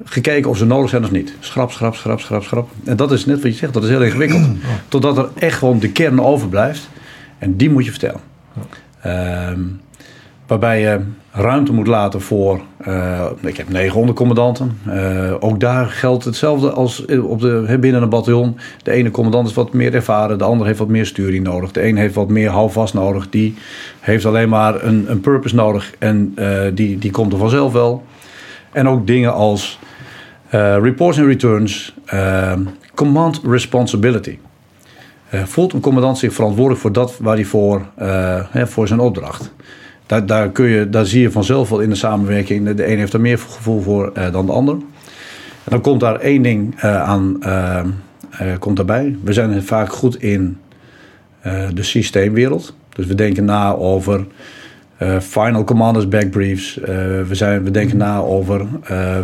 Gekeken of ze nodig zijn of niet. Schrap, schrap, schrap, schrap, schrap. En dat is net wat je zegt, dat is heel ingewikkeld. Totdat er echt gewoon de kern overblijft. En die moet je vertellen. Uh, waarbij je ruimte moet laten voor. Uh, ik heb negen ondercommandanten. Uh, ook daar geldt hetzelfde als op de, binnen een bataljon. De ene commandant is wat meer ervaren, de ander heeft wat meer sturing nodig. De een heeft wat meer houvast nodig, die heeft alleen maar een, een purpose nodig en uh, die, die komt er vanzelf wel. En ook dingen als reports and returns, command responsibility. Uh, voelt een commandant zich verantwoordelijk voor dat waar hij voor, uh, hè, voor zijn opdracht. Daar, daar, kun je, daar zie je vanzelf wel in de samenwerking. De een heeft er meer gevoel voor uh, dan de ander. En dan komt daar één ding aan komt daarbij. We zijn vaak goed in de systeemwereld. Dus we denken na over final commanders backbriefs. we, zijn, we denken na over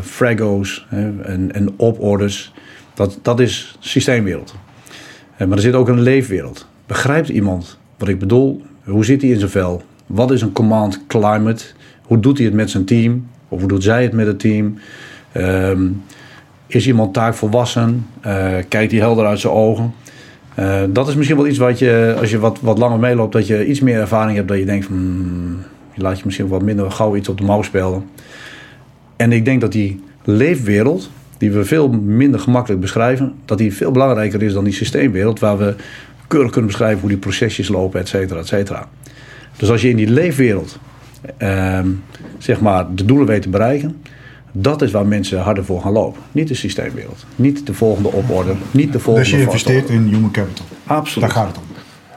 frago's en, en oporders. Dat, dat is systeemwereld. Maar er zit ook een leefwereld. Begrijpt iemand wat ik bedoel? Hoe zit hij in zijn vel? Wat is een command climate? Hoe doet hij het met zijn team? Of hoe doet zij het met het team? Um, is iemand taakvolwassen? Uh, kijkt hij helder uit zijn ogen? Uh, dat is misschien wel iets wat je, als je wat, wat langer meeloopt, dat je iets meer ervaring hebt. Dat je denkt, hmm, je laat je misschien wat minder gauw iets op de mouw spelen. En ik denk dat die leefwereld, die we veel minder gemakkelijk beschrijven, dat die veel belangrijker is dan die systeemwereld, waar we keurig kunnen beschrijven hoe die procesjes lopen, et cetera, et cetera. Dus als je in die leefwereld eh, zeg maar de doelen weet te bereiken, dat is waar mensen harder voor gaan lopen. Niet de systeemwereld, niet de volgende oporde, niet de volgende. Dus je investeert in human capital. Absoluut. Daar gaat het om.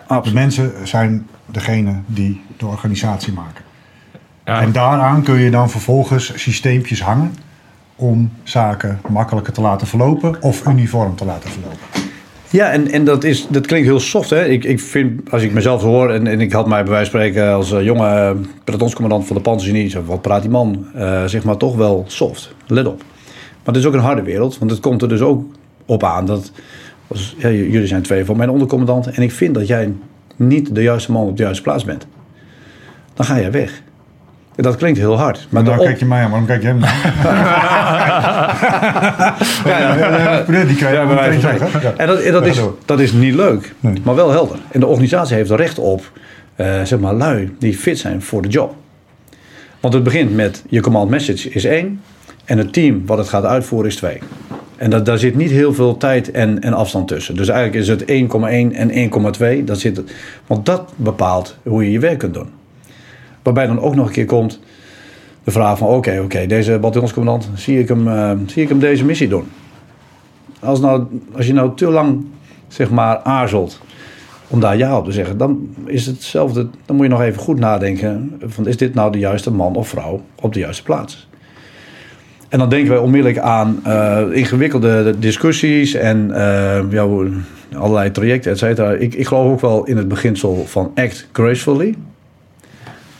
Absoluut. De mensen zijn degene die de organisatie maken. Ja. En daaraan kun je dan vervolgens systeempjes hangen om zaken makkelijker te laten verlopen of uniform te laten verlopen. Ja, en, en dat, is, dat klinkt heel soft. Hè? Ik, ik vind, als ik mezelf hoor, en, en ik had mij bij wijze van spreken als eh, jonge uh, pelotonscommandant van de zo, wat praat die man, eh, zeg maar toch wel soft. Let op. Maar het is ook een harde wereld, want het komt er dus ook op aan dat, ja, jullie zijn twee van mijn ondercommandanten, en ik vind dat jij niet de juiste man op de juiste plaats bent. Dan ga jij weg. En Dat klinkt heel hard. Maar dan op- kijk je mij aan, waarom kijk je hem? Ja, ja. Die krijg je Ja? En dat, dat, is, dat is niet leuk, Nee. maar wel helder. En de organisatie heeft er recht op, eh, zeg maar, lui die fit zijn voor de job. Want het begint met je command message is één en het team wat het gaat uitvoeren is twee. En dat, daar zit niet heel veel tijd en, en afstand tussen. Dus eigenlijk is het 1,1 en 1,2. Dat zit, want dat bepaalt hoe je je werk kunt doen. Waarbij dan ook nog een keer komt de vraag van... oké, oké, deze bataljonscommandant, zie ik, hem, eh, zie ik hem deze missie doen? Als, nou, als je nou te lang zeg maar, aarzelt om daar ja op te zeggen... dan is het hetzelfde. Dan moet je nog even goed nadenken... Van, is dit nou de juiste man of vrouw op de juiste plaats? En dan denken wij onmiddellijk aan eh, ingewikkelde discussies en eh, ja, allerlei trajecten, et cetera. Ik, ik geloof ook wel in het beginsel van act gracefully.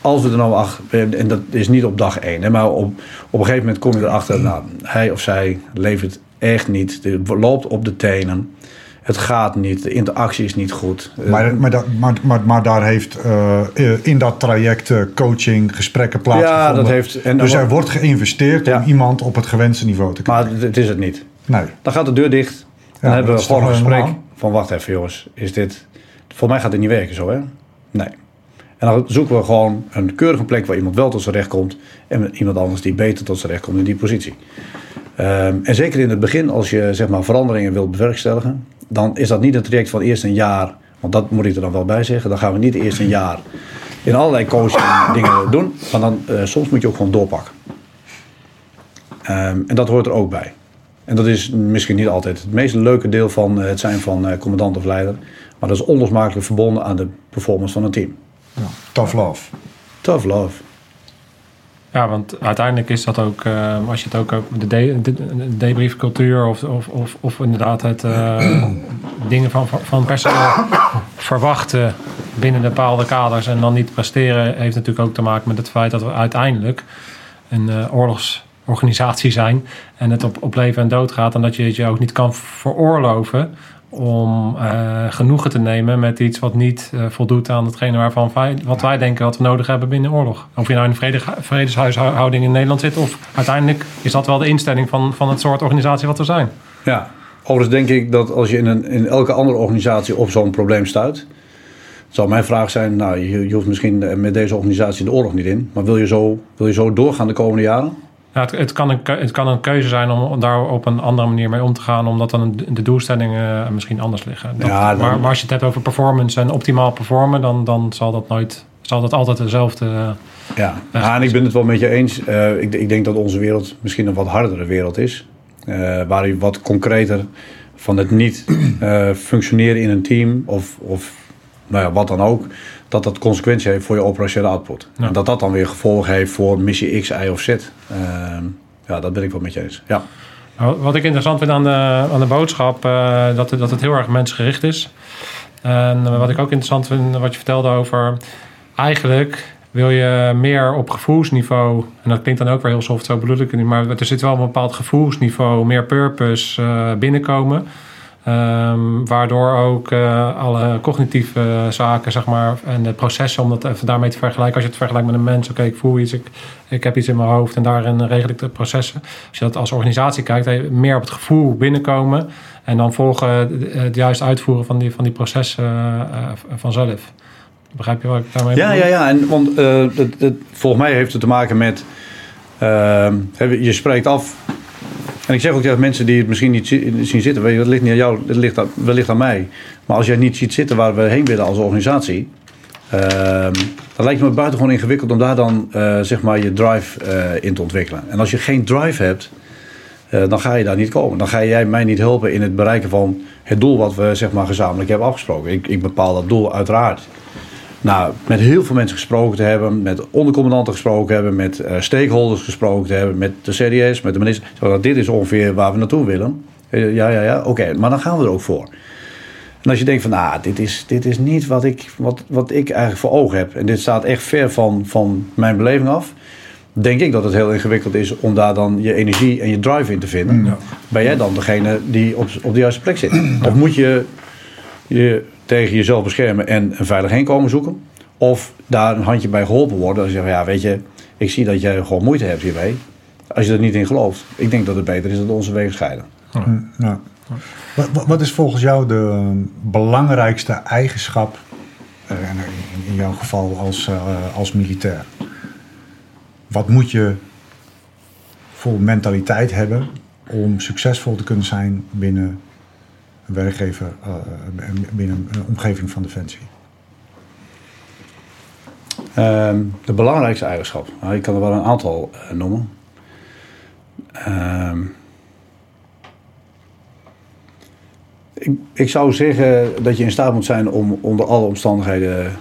Als we er nou achter, en dat is niet op dag één, hè, maar op, op een gegeven moment kom je erachter, nou, hij of zij levert echt niet, de- loopt op de tenen. Het gaat niet, de interactie is niet goed. Eh, Maar, maar, dat- maar, maar, maar daar heeft eh, eh, in dat traject eh, coaching, gesprekken plaatsgevonden. ja, dat heeft. En dus er wordt geïnvesteerd Ja. om iemand op het gewenste niveau te krijgen. maar het is het niet. Nee. Dan gaat de deur dicht. Dan hebben we gewoon een gesprek normaal? van wacht even jongens, is dit... Voor mij gaat dit niet werken zo hè? Nee. En dan zoeken we gewoon een keurige plek waar iemand wel tot zijn recht komt en iemand anders die beter tot zijn recht komt in die positie. Ehm, en zeker in het begin, als je zeg maar, veranderingen wilt bewerkstelligen, dan is dat niet een traject van eerst een jaar, want dat moet ik er dan wel bij zeggen. Dan gaan we niet eerst een jaar in allerlei coaching dingen doen, maar dan eh, soms moet je ook gewoon doorpakken. Ehm, en dat hoort er ook bij. En dat is misschien niet altijd het meest leuke deel van eh, het zijn van eh, commandant of leider. Maar dat is onlosmakelijk verbonden aan de performance van een team. Ja. Tough love. Tough love. Ja, want uiteindelijk is dat ook, eh, als je het ook op de, de, de, de debriefcultuur of, of, of, of inderdaad het eh, dingen van, van personeel verwachten binnen bepaalde kaders en dan niet presteren, heeft natuurlijk ook te maken met het feit dat we uiteindelijk een eh, oorlogsorganisatie zijn en het op, op leven en dood gaat en dat je het je ook niet kan veroorloven om eh, genoegen te nemen met iets wat niet eh, voldoet aan hetgene waarvan wij, wat wij denken dat we nodig hebben binnen oorlog. Of je nou in een vrede, vredeshuishouding in Nederland zit, of uiteindelijk is dat wel de instelling van, van het soort organisatie wat we zijn. Ja. Overigens denk ik dat als je in, een, in elke andere organisatie op zo'n probleem stuit. Zou mijn vraag zijn, nou je, je hoeft misschien eh, met deze organisatie de oorlog niet in. Maar wil je zo, wil je zo doorgaan de komende jaren? Ja, het, het, kan een, het kan een keuze zijn om, daar op een andere manier mee om te gaan, omdat dan de doelstellingen eh, misschien anders liggen. Dat- Ja, dan- maar, maar als je het hebt over performance en optimaal performen, dan, dan zal dat nooit, zal dat altijd dezelfde. eh, Ja. Ja, en ik ben het wel met je eens. Eh, ik, ik denk dat onze wereld misschien een wat hardere wereld is. Eh, waar je wat concreter van het niet functioneren in een team of, of nou ja, wat dan ook, dat dat consequentie heeft voor je operationele output. Ja. En dat dat dan weer gevolgen heeft voor missie X, Y of Z. Ehm, ja, dat ben ik wel met je eens. Ja. Nou, Wat ik interessant vind aan de, aan de boodschap, eh, dat, het- dat het heel erg mensgericht is. En eh, wat ik ook interessant vind, wat je vertelde over... Eigenlijk wil je meer op gevoelsniveau... en dat klinkt dan ook weer heel soft, zo bedoel ik het niet... maar er zit wel een bepaald gevoelsniveau, meer purpose eh, binnenkomen... Ehm, waardoor ook eh, alle cognitieve zaken, zeg maar, en de processen, om dat even daarmee te vergelijken. Als je het vergelijkt met een mens, oké, ik voel iets, ik, ik heb iets in mijn hoofd en daarin regel ik de processen. Als je dat als organisatie kijkt, meer op het gevoel binnenkomen en dan volgen het juist uitvoeren van die, van die processen eh, vanzelf. Begrijp je wat ik daarmee Ja, bedoel? ja, ja. En, want eh, het, het, volgens mij heeft het te maken met. ehm, je spreekt af. En ik zeg ook tegen mensen die het misschien niet zi- zien zitten. Weet je, dat ligt niet aan jou, dat ligt aan, wellicht aan mij. Maar als jij niet ziet zitten waar we heen willen als organisatie. ehm, dan lijkt het me buitengewoon ingewikkeld om daar dan eh, zeg maar je drive eh, in te ontwikkelen. En als je geen drive hebt, eh, dan ga je daar niet komen. Dan ga jij mij niet helpen in het bereiken van het doel wat we zeg maar, gezamenlijk hebben afgesproken. Ik, ik bepaal dat doel uiteraard. Nou, met heel veel mensen gesproken te hebben, met ondercommandanten gesproken hebben, met eh, stakeholders gesproken te hebben, met de CDS, met de minister. Zo, dit is ongeveer waar we naartoe willen. Eh, Ja, ja, ja, oké, maar dan gaan we er ook voor. En als je denkt van, nou, dit is, dit is niet wat ik, wat, wat ik eigenlijk voor ogen heb. En dit staat echt ver van, van mijn beleving af. Denk ik dat het heel ingewikkeld is om daar dan je energie en je drive in te vinden. Ben jij dan degene die op, op de juiste plek zit? Of moet je je tegen jezelf beschermen en een veilig heenkomen zoeken? Of daar een handje bij geholpen worden. Als je zegt, ja, weet je, ik zie dat jij gewoon moeite hebt hiermee. Als je er niet in gelooft. Ik denk dat het beter is dat onze wegen scheiden. Ja. Wat, wat- wat is volgens jou de belangrijkste eigenschap, eh, in, in jouw geval als, eh, als militair? Wat moet je voor mentaliteit hebben om succesvol te kunnen zijn binnen werkgever, eh, binnen een omgeving van Defensie? Ehm, de belangrijkste eigenschap. Nou, ik kan er wel een aantal eh, noemen. Ehm, ik, ik zou zeggen dat je in staat moet zijn om onder alle omstandigheden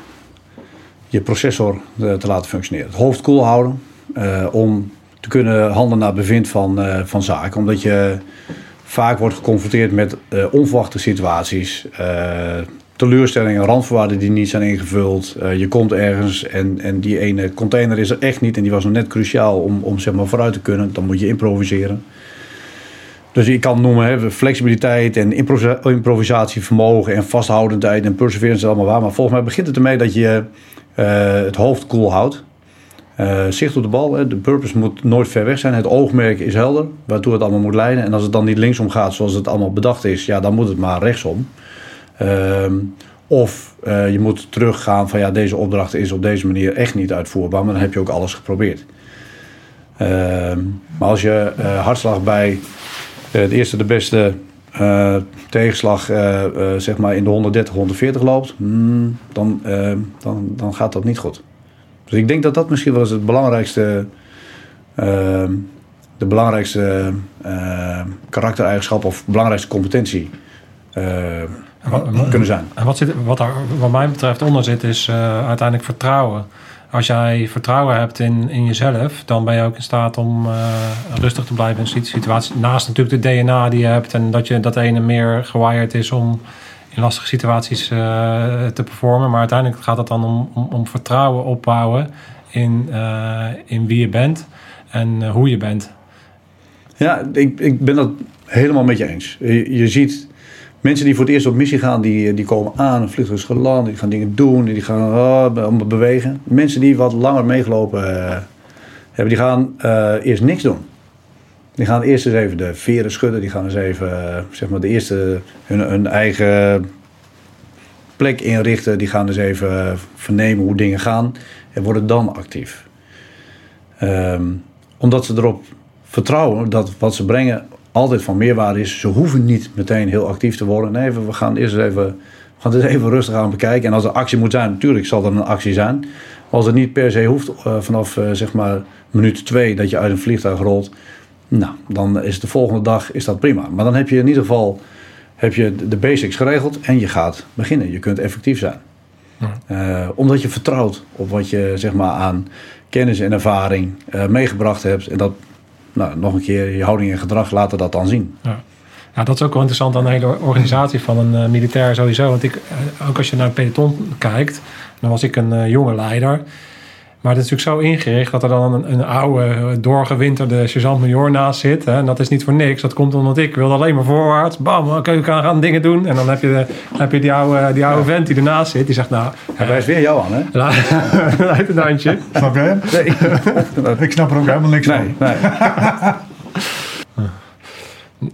je processor eh, te laten functioneren. Het hoofd koel houden. eh, om te kunnen handelen naar bevind van, eh, van zaken. Omdat je vaak wordt geconfronteerd met eh, onverwachte situaties. eh, teleurstellingen, randvoorwaarden die niet zijn ingevuld. Eh, je komt ergens en, en die ene container is er echt niet. En die was nog net cruciaal om, om zeg maar, vooruit te kunnen. Dan moet je improviseren. Dus je kan noemen hè, flexibiliteit en improvisa- improvisatievermogen en vasthoudendheid en perseverance allemaal waar. Maar volgens mij begint het ermee dat je het hoofd koel houdt. Eh, zicht op de bal, hè. de purpose moet nooit ver weg zijn. Het oogmerk is helder, waartoe het allemaal moet leiden. En als het dan niet linksom gaat zoals het allemaal bedacht is, ja, dan moet het maar rechtsom. Ehm, of eh, je moet teruggaan van ja, deze opdracht is op deze manier echt niet uitvoerbaar, maar dan heb je ook alles geprobeerd. Ehm, maar als je eh, hartslag bij de eerste de beste tegenslag zeg maar in de 130, 140 loopt, hmm, dan, dan, dan gaat dat niet goed. Dus ik denk dat dat misschien wel eens het belangrijkste, ehm, de belangrijkste eh, karaktereigenschap of belangrijkste competentie eh, kunnen zijn. En wat, zit, wat daar wat mij betreft onder zit, is eh, uiteindelijk vertrouwen. Als jij vertrouwen hebt in, in jezelf, dan ben je ook in staat om eh, rustig te blijven in een situatie. Naast natuurlijk de DNA die je hebt en dat je dat ene meer gewired is om in lastige situaties eh, te performen. Maar uiteindelijk gaat het dan om, om, om vertrouwen opbouwen in, eh, in wie je bent en eh, hoe je bent. Ja, ik, ik ben dat helemaal met je eens. Je, je ziet mensen die voor het eerst op missie gaan, die, die komen aan, vliegtuig geland, die gaan dingen doen, die gaan ah, bewegen. Mensen die wat langer meegelopen hebben, die gaan eerst niks doen. Die gaan eerst eens even de veren schudden, die gaan eens even, eh, zeg maar, de eerste hun, eigen plek inrichten. Die gaan eens even vernemen hoe dingen gaan en worden dan actief. Ehm, omdat ze erop vertrouwen dat wat ze brengen altijd van meerwaarde is. Ze hoeven niet meteen heel actief te worden. Nee, we gaan eerst eens even, gaan het even rustig aan bekijken. En als er actie moet zijn, natuurlijk zal er een actie zijn. Maar als het niet per se hoeft eh, vanaf eh, zeg maar minuut twee dat je uit een vliegtuig rolt. Nou, dan is de volgende dag is dat prima. Maar dan heb je in ieder geval heb je de basics geregeld en je gaat beginnen. Je kunt effectief zijn. Eh, omdat je vertrouwt op wat je zeg maar, aan kennis en ervaring eh, meegebracht hebt. En dat, nou, nog een keer, je houding en gedrag laten dat dan zien. Ja. ja, dat is ook wel interessant aan de hele organisatie van een eh, militair sowieso. Want ik, ook als je naar het peloton kijkt, dan was ik een jonge leider. Maar het is natuurlijk zo ingericht dat er dan een, een oude, doorgewinterde sergeant-major naast zit. Hè? En dat is niet voor niks. Dat komt omdat ik wilde alleen maar voorwaarts. Bam, oké, we gaan, gaan dingen doen. En dan heb je, de, heb je die oude, die oude vent die ernaast zit. Die zegt, nou, Hij wijst weer jou aan, hè? een handje. Snap je? Nee. Ik snap er ook helemaal niks nee, van. nee.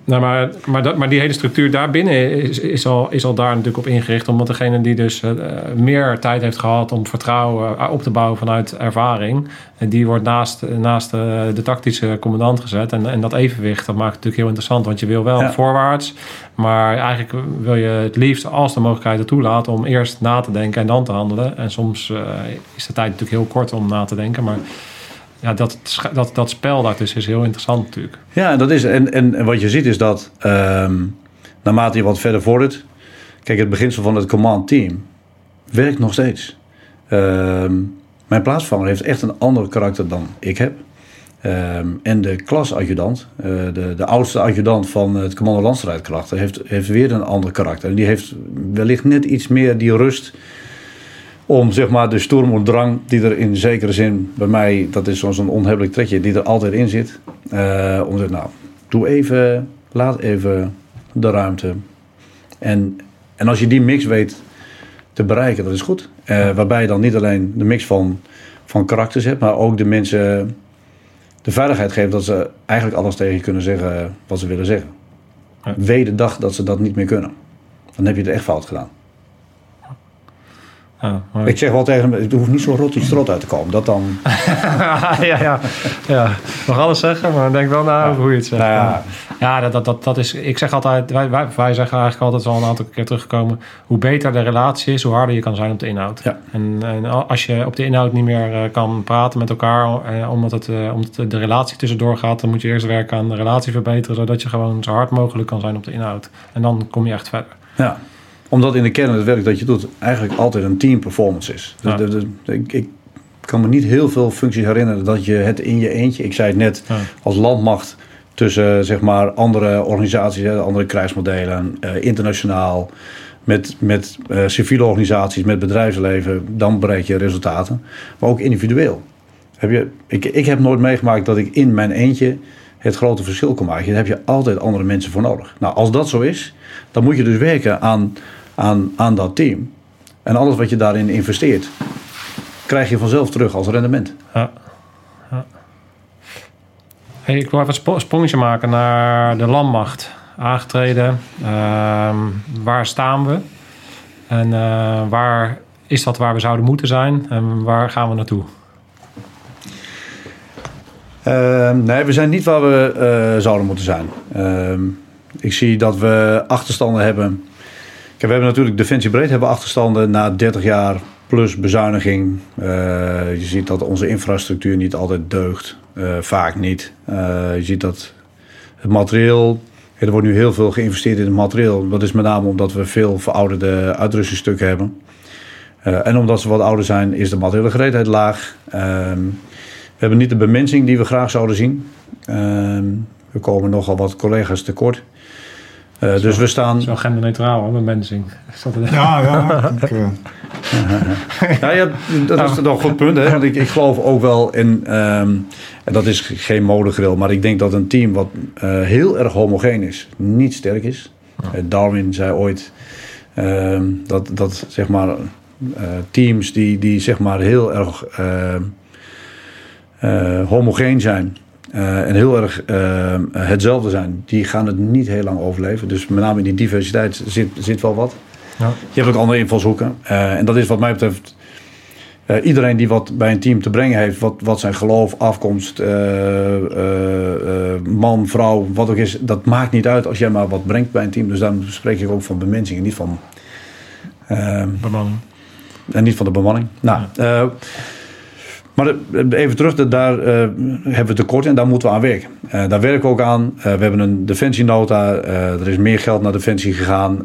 Nou, maar, maar, dat, maar die hele structuur daarbinnen is, is, al, is al daar natuurlijk op ingericht. Omdat degene die dus eh, meer tijd heeft gehad om vertrouwen eh, op te bouwen vanuit ervaring. eh, die wordt naast, naast de tactische commandant gezet. En, en dat evenwicht, dat maakt het natuurlijk heel interessant. Want je wil wel Ja. voorwaarts. Maar eigenlijk wil je het liefst, als de mogelijkheid het toelaat, om eerst na te denken en dan te handelen. En soms is de tijd natuurlijk heel kort om na te denken. Maar ja, dat, dat, dat spel daartussen is heel interessant natuurlijk. Ja, dat is. En, en, en wat je ziet is dat ehm, naarmate je wat verder vordert. Kijk, het beginsel van het command team werkt nog steeds. Ehm, mijn plaatsvervanger heeft echt een ander karakter dan ik heb. Ehm, en de klasadjudant, uh, de, de oudste adjudant van het commando landstrijdkrachten, heeft, heeft weer een ander karakter. En die heeft wellicht net iets meer die rust om zeg maar de stormoedrang die er in zekere zin bij mij, dat is zo'n onhebbelijk trekje, die er altijd in zit. Uh, om te zeggen, nou, doe even, laat even de ruimte. En, en als je die mix weet te bereiken, dat is goed. Uh, waarbij je dan niet alleen de mix van, van karakters hebt, maar ook de mensen de veiligheid geeft dat ze eigenlijk alles tegen je kunnen zeggen wat ze willen zeggen. Ja. De dag dat ze dat niet meer kunnen. Dan heb je het echt fout gedaan. Ja, maar... Ik zeg wel tegen hem, het hoeft niet zo rot die strot uit te komen. Dat dan... ja, ja, ja. Nog alles zeggen, maar denk wel naar hoe je het zegt. Nou ja, ja dat, dat, dat, dat is... Ik zeg altijd, wij, wij, wij zeggen eigenlijk altijd al een aantal keer teruggekomen... hoe beter de relatie is, hoe harder je kan zijn op de inhoud. Ja. En, en als je op de inhoud niet meer uh, kan praten met elkaar... Uh, omdat, het, uh, omdat de relatie tussendoor gaat... dan moet je eerst werken aan de relatie verbeteren... zodat je gewoon zo hard mogelijk kan zijn op de inhoud. En dan kom je echt verder. Ja omdat in de kern het werk dat je doet eigenlijk altijd een team performance is. Dus de, de, de, ik, ik, kan me niet heel veel functies herinneren dat je het in je eentje, ik zei het net, als landmacht tussen zeg maar andere organisaties, andere krijgsmodellen, uh, internationaal, met, met uh, civiele organisaties, met bedrijfsleven, dan bereik je resultaten. Maar ook individueel. Heb je, ik, ik heb nooit meegemaakt dat ik in mijn eentje het grote verschil kon maken. Daar heb je altijd andere mensen voor nodig. Nou, als dat zo is, dan moet je dus werken aan aan, aan dat team. En alles wat je daarin investeert, krijg je vanzelf terug als rendement. Ja. ja. Hey, ik wil even een sprongetje maken naar de landmacht. Aangetreden. Uh, waar staan we? En uh, waar is dat waar we zouden moeten zijn? En waar gaan we naartoe? Uh, nee, we zijn niet waar we uh, zouden moeten zijn. Ehm, ik zie dat we achterstanden hebben we hebben natuurlijk Defensie Breed hebben achterstanden na 30 jaar plus bezuiniging. Uh, je ziet dat onze infrastructuur niet altijd deugt. Uh, vaak niet. Je ziet dat het materieel. Er wordt nu heel veel geïnvesteerd in het materieel. Dat is met name omdat we veel verouderde uitrustingsstukken hebben. en omdat ze wat ouder zijn, is de materiële gereedheid laag. Ehm, we hebben niet de bemensing die we graag zouden zien. Ehm, we komen nogal wat collega's tekort. Uh, dus we staan. Zo genderneutraal, hoor, mensing. Ja, ja. Ik, uh... ja, ja, dat is toch een goed punt. Hè? Want ik, ik geloof ook wel in. Um, en dat is geen modegril, maar ik denk dat een team wat uh, heel erg homogeen is, niet sterk is. Darwin zei ooit um, dat, dat zeg maar teams die, die zeg maar heel erg homogeen zijn uh, en heel erg uh, hetzelfde zijn, die gaan het niet heel lang overleven. Dus met name in die diversiteit zit, zit wel wat. Ja. Je hebt ook andere invalshoeken. En dat is wat mij betreft iedereen die wat bij een team te brengen heeft, wat, wat zijn geloof, afkomst, man, vrouw, wat ook is, dat maakt niet uit als jij maar wat brengt bij een team. Dus dan spreek ik ook van bemensing en niet van. bemanning. En niet van de bemanning. Nou. Maar even terug, daar uh, hebben we tekort en daar moeten we aan werken. Uh, daar werken we ook aan. Uh, we hebben een defensienota. er is meer geld naar defensie gegaan.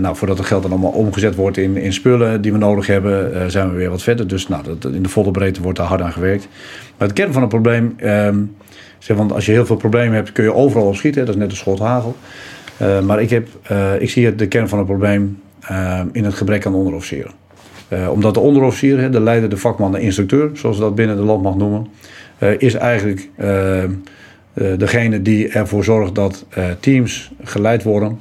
nou, voordat het geld dan allemaal omgezet wordt in, in spullen die we nodig hebben, zijn we weer wat verder. Dus nou, dat, in de volle breedte wordt daar hard aan gewerkt. Maar het kern van het probleem, ehm, want als je heel veel problemen hebt, kun je overal op schieten. Dat is net een schot hagel. maar ik, heb, ik zie de kern van het probleem in het gebrek aan onderofficieren. Uh, omdat de onderofficier, de leider, de vakman, de instructeur, zoals we dat binnen de landmacht noemen, uh, is eigenlijk uh, degene die ervoor zorgt dat teams geleid worden,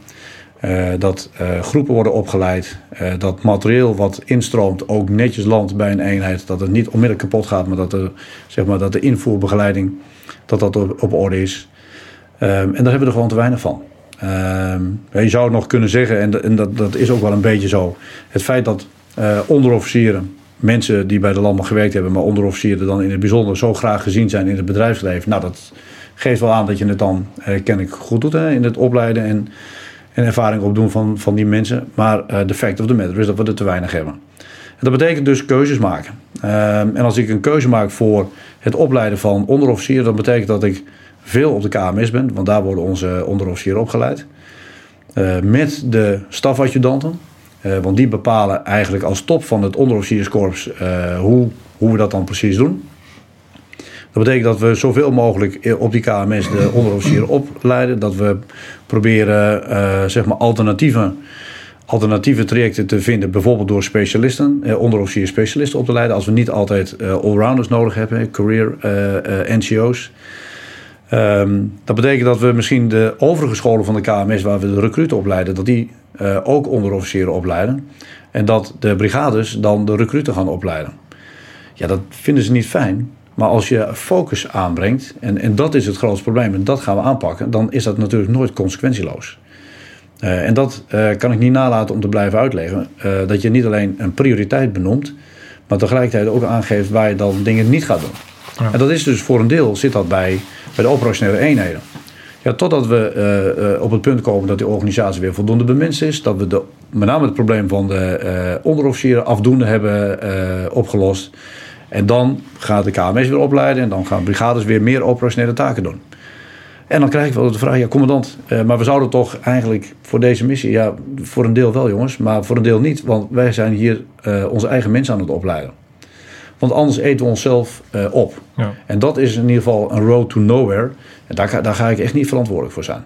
dat groepen worden opgeleid, dat materieel wat instroomt ook netjes landt bij een eenheid, dat het niet onmiddellijk kapot gaat, maar dat, de, zeg maar, dat de invoerbegeleiding dat dat op, orde is. en daar hebben we er gewoon te weinig van. Ehm, je zou nog kunnen zeggen, en, en dat, dat is ook wel een beetje zo, het feit dat uh, onderofficieren, mensen die bij de landmacht gewerkt hebben, maar onderofficieren dan in het bijzonder zo graag gezien zijn in het bedrijfsleven. Nou, dat geeft wel aan dat je het dan uh, kennelijk goed doet hè, in het opleiden en, en ervaring opdoen van, van die mensen. Maar de fact of the matter is dat we er te weinig hebben. En dat betekent dus keuzes maken. Ehm, en als ik een keuze maak voor het opleiden van onderofficieren, dan betekent dat ik veel op de KMS ben, want daar worden onze onderofficieren opgeleid. met de stafadjudanten Eh, want die bepalen eigenlijk als top van het onderofficierskorps eh, hoe, hoe we dat dan precies doen. Dat betekent dat we zoveel mogelijk op die KMS de onderofficieren opleiden. Dat we proberen eh, zeg maar alternatieve, alternatieve trajecten te vinden. Bijvoorbeeld door specialisten, eh, onderofficier specialisten op te leiden. Als we niet altijd eh, allrounders nodig hebben, career eh, eh, NCO's. Ehm, dat betekent dat we misschien de overige scholen van de KMS, waar we de recruten opleiden, dat die eh, ook onderofficieren opleiden. En dat de brigades dan de recruten gaan opleiden. Ja, dat vinden ze niet fijn. Maar als je focus aanbrengt, en, en dat is het grootste probleem, en dat gaan we aanpakken, dan is dat natuurlijk nooit consequentieloos. Eh, en dat eh, kan ik niet nalaten om te blijven uitleggen. Dat je niet alleen een prioriteit benoemt, maar tegelijkertijd ook aangeeft waar je dan dingen niet gaat doen. Ja. En dat is dus voor een deel zit dat bij, bij de operationele eenheden. Ja, totdat we eh, eh, op het punt komen dat die organisatie weer voldoende bemenst is. Dat we de, met name het probleem van de eh, onderofficieren afdoende hebben opgelost. En dan gaat de KMS weer opleiden en dan gaan brigades weer meer operationele taken doen. En dan krijg ik wel de vraag, ja commandant, maar we zouden toch eigenlijk voor deze missie, ja voor een deel wel jongens, maar voor een deel niet. Want wij zijn hier onze eigen mensen aan het opleiden. Want anders eten we onszelf eh, op. Ja. En dat is in ieder geval een road to nowhere. En daar, ga- daar ga ik echt niet verantwoordelijk voor zijn.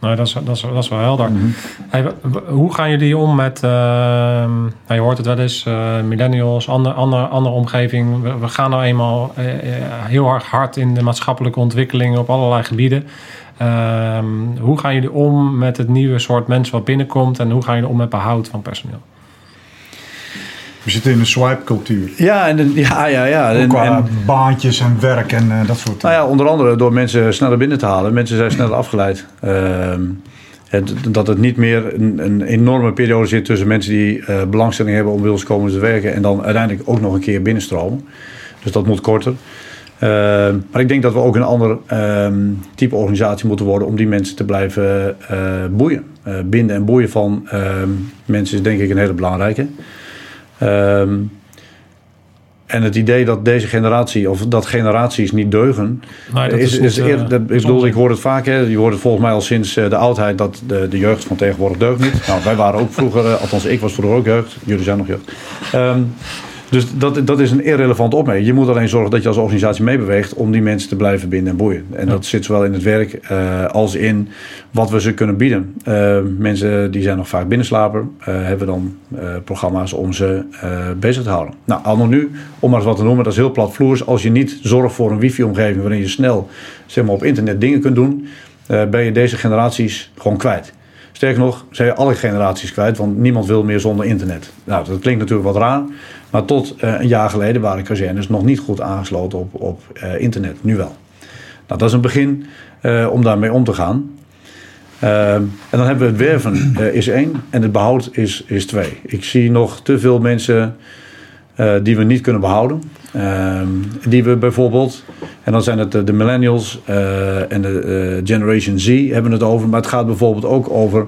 Nee, dat, is, dat, is, dat is wel helder. Mhm. Hey, hoe gaan jullie om met, ehm, nou, je hoort het wel eens, eh, millennials, andere, andere, andere omgeving. We, we gaan nou eenmaal eh, heel erg hard in de maatschappelijke ontwikkelingen op allerlei gebieden. Ehm, hoe gaan jullie om met het nieuwe soort mensen wat binnenkomt en hoe gaan jullie om met behoud van personeel? We zitten in een swipe-cultuur. Ja, en, ja, ja, ja. En, qua en, baantjes en werk en eh, dat soort nou ja, onder andere door mensen sneller binnen te halen. Mensen zijn sneller afgeleid. Ehm, het- dat het niet meer een, een enorme periode zit tussen mensen die eh, belangstelling hebben om bij ons komen te werken. En dan uiteindelijk ook nog een keer binnenstromen. Dus dat moet korter. Ehm, maar ik denk dat we ook een ander ehm, type organisatie moeten worden om die mensen te blijven eh, boeien. Binden en boeien van mensen is denk ik een hele belangrijke. Ehm, en het idee dat deze generatie, of dat generaties niet deugen, Nee, dat is, is is, niet, eer- eh, dat- ik bedoel, ik hoor het vaak, hè, je hoort het volgens mij al sinds eh, de oudheid dat de, de jeugd van tegenwoordig deugt niet. Nou, wij waren ook vroeger, eh, althans ik was vroeger ook jeugd, jullie zijn nog jeugd. Ehm, dus dat, dat is een irrelevant opmerking. Je moet alleen zorgen dat je als organisatie meebeweegt om die mensen te blijven binden en boeien. En dat zit zowel in het werk eh, als in wat we ze kunnen bieden. Eh, mensen die zijn nog vaak binnenslaper, eh, hebben dan programma's om ze bezig te houden. Nou, al nu, om maar eens wat te noemen, dat is heel platvloers. Als je niet zorgt voor een wifi-omgeving waarin je snel zeg maar, op internet dingen kunt doen, ben je deze generaties gewoon kwijt. Sterker nog, zijn alle generaties kwijt, want niemand wil meer zonder internet. Nou, dat klinkt natuurlijk wat raar, maar tot eh, een jaar geleden waren kazernes nog niet goed aangesloten op, op eh, internet. Nu wel. Nou, dat is een begin eh, om daarmee om te gaan. En dan hebben we het werven is één en het behoud is, is twee. Ik zie nog te veel mensen eh, die we niet kunnen behouden. Ehm, die we bijvoorbeeld, en dan zijn het de, de millennials eh, en de eh, Generation Z hebben het over. Maar het gaat bijvoorbeeld ook over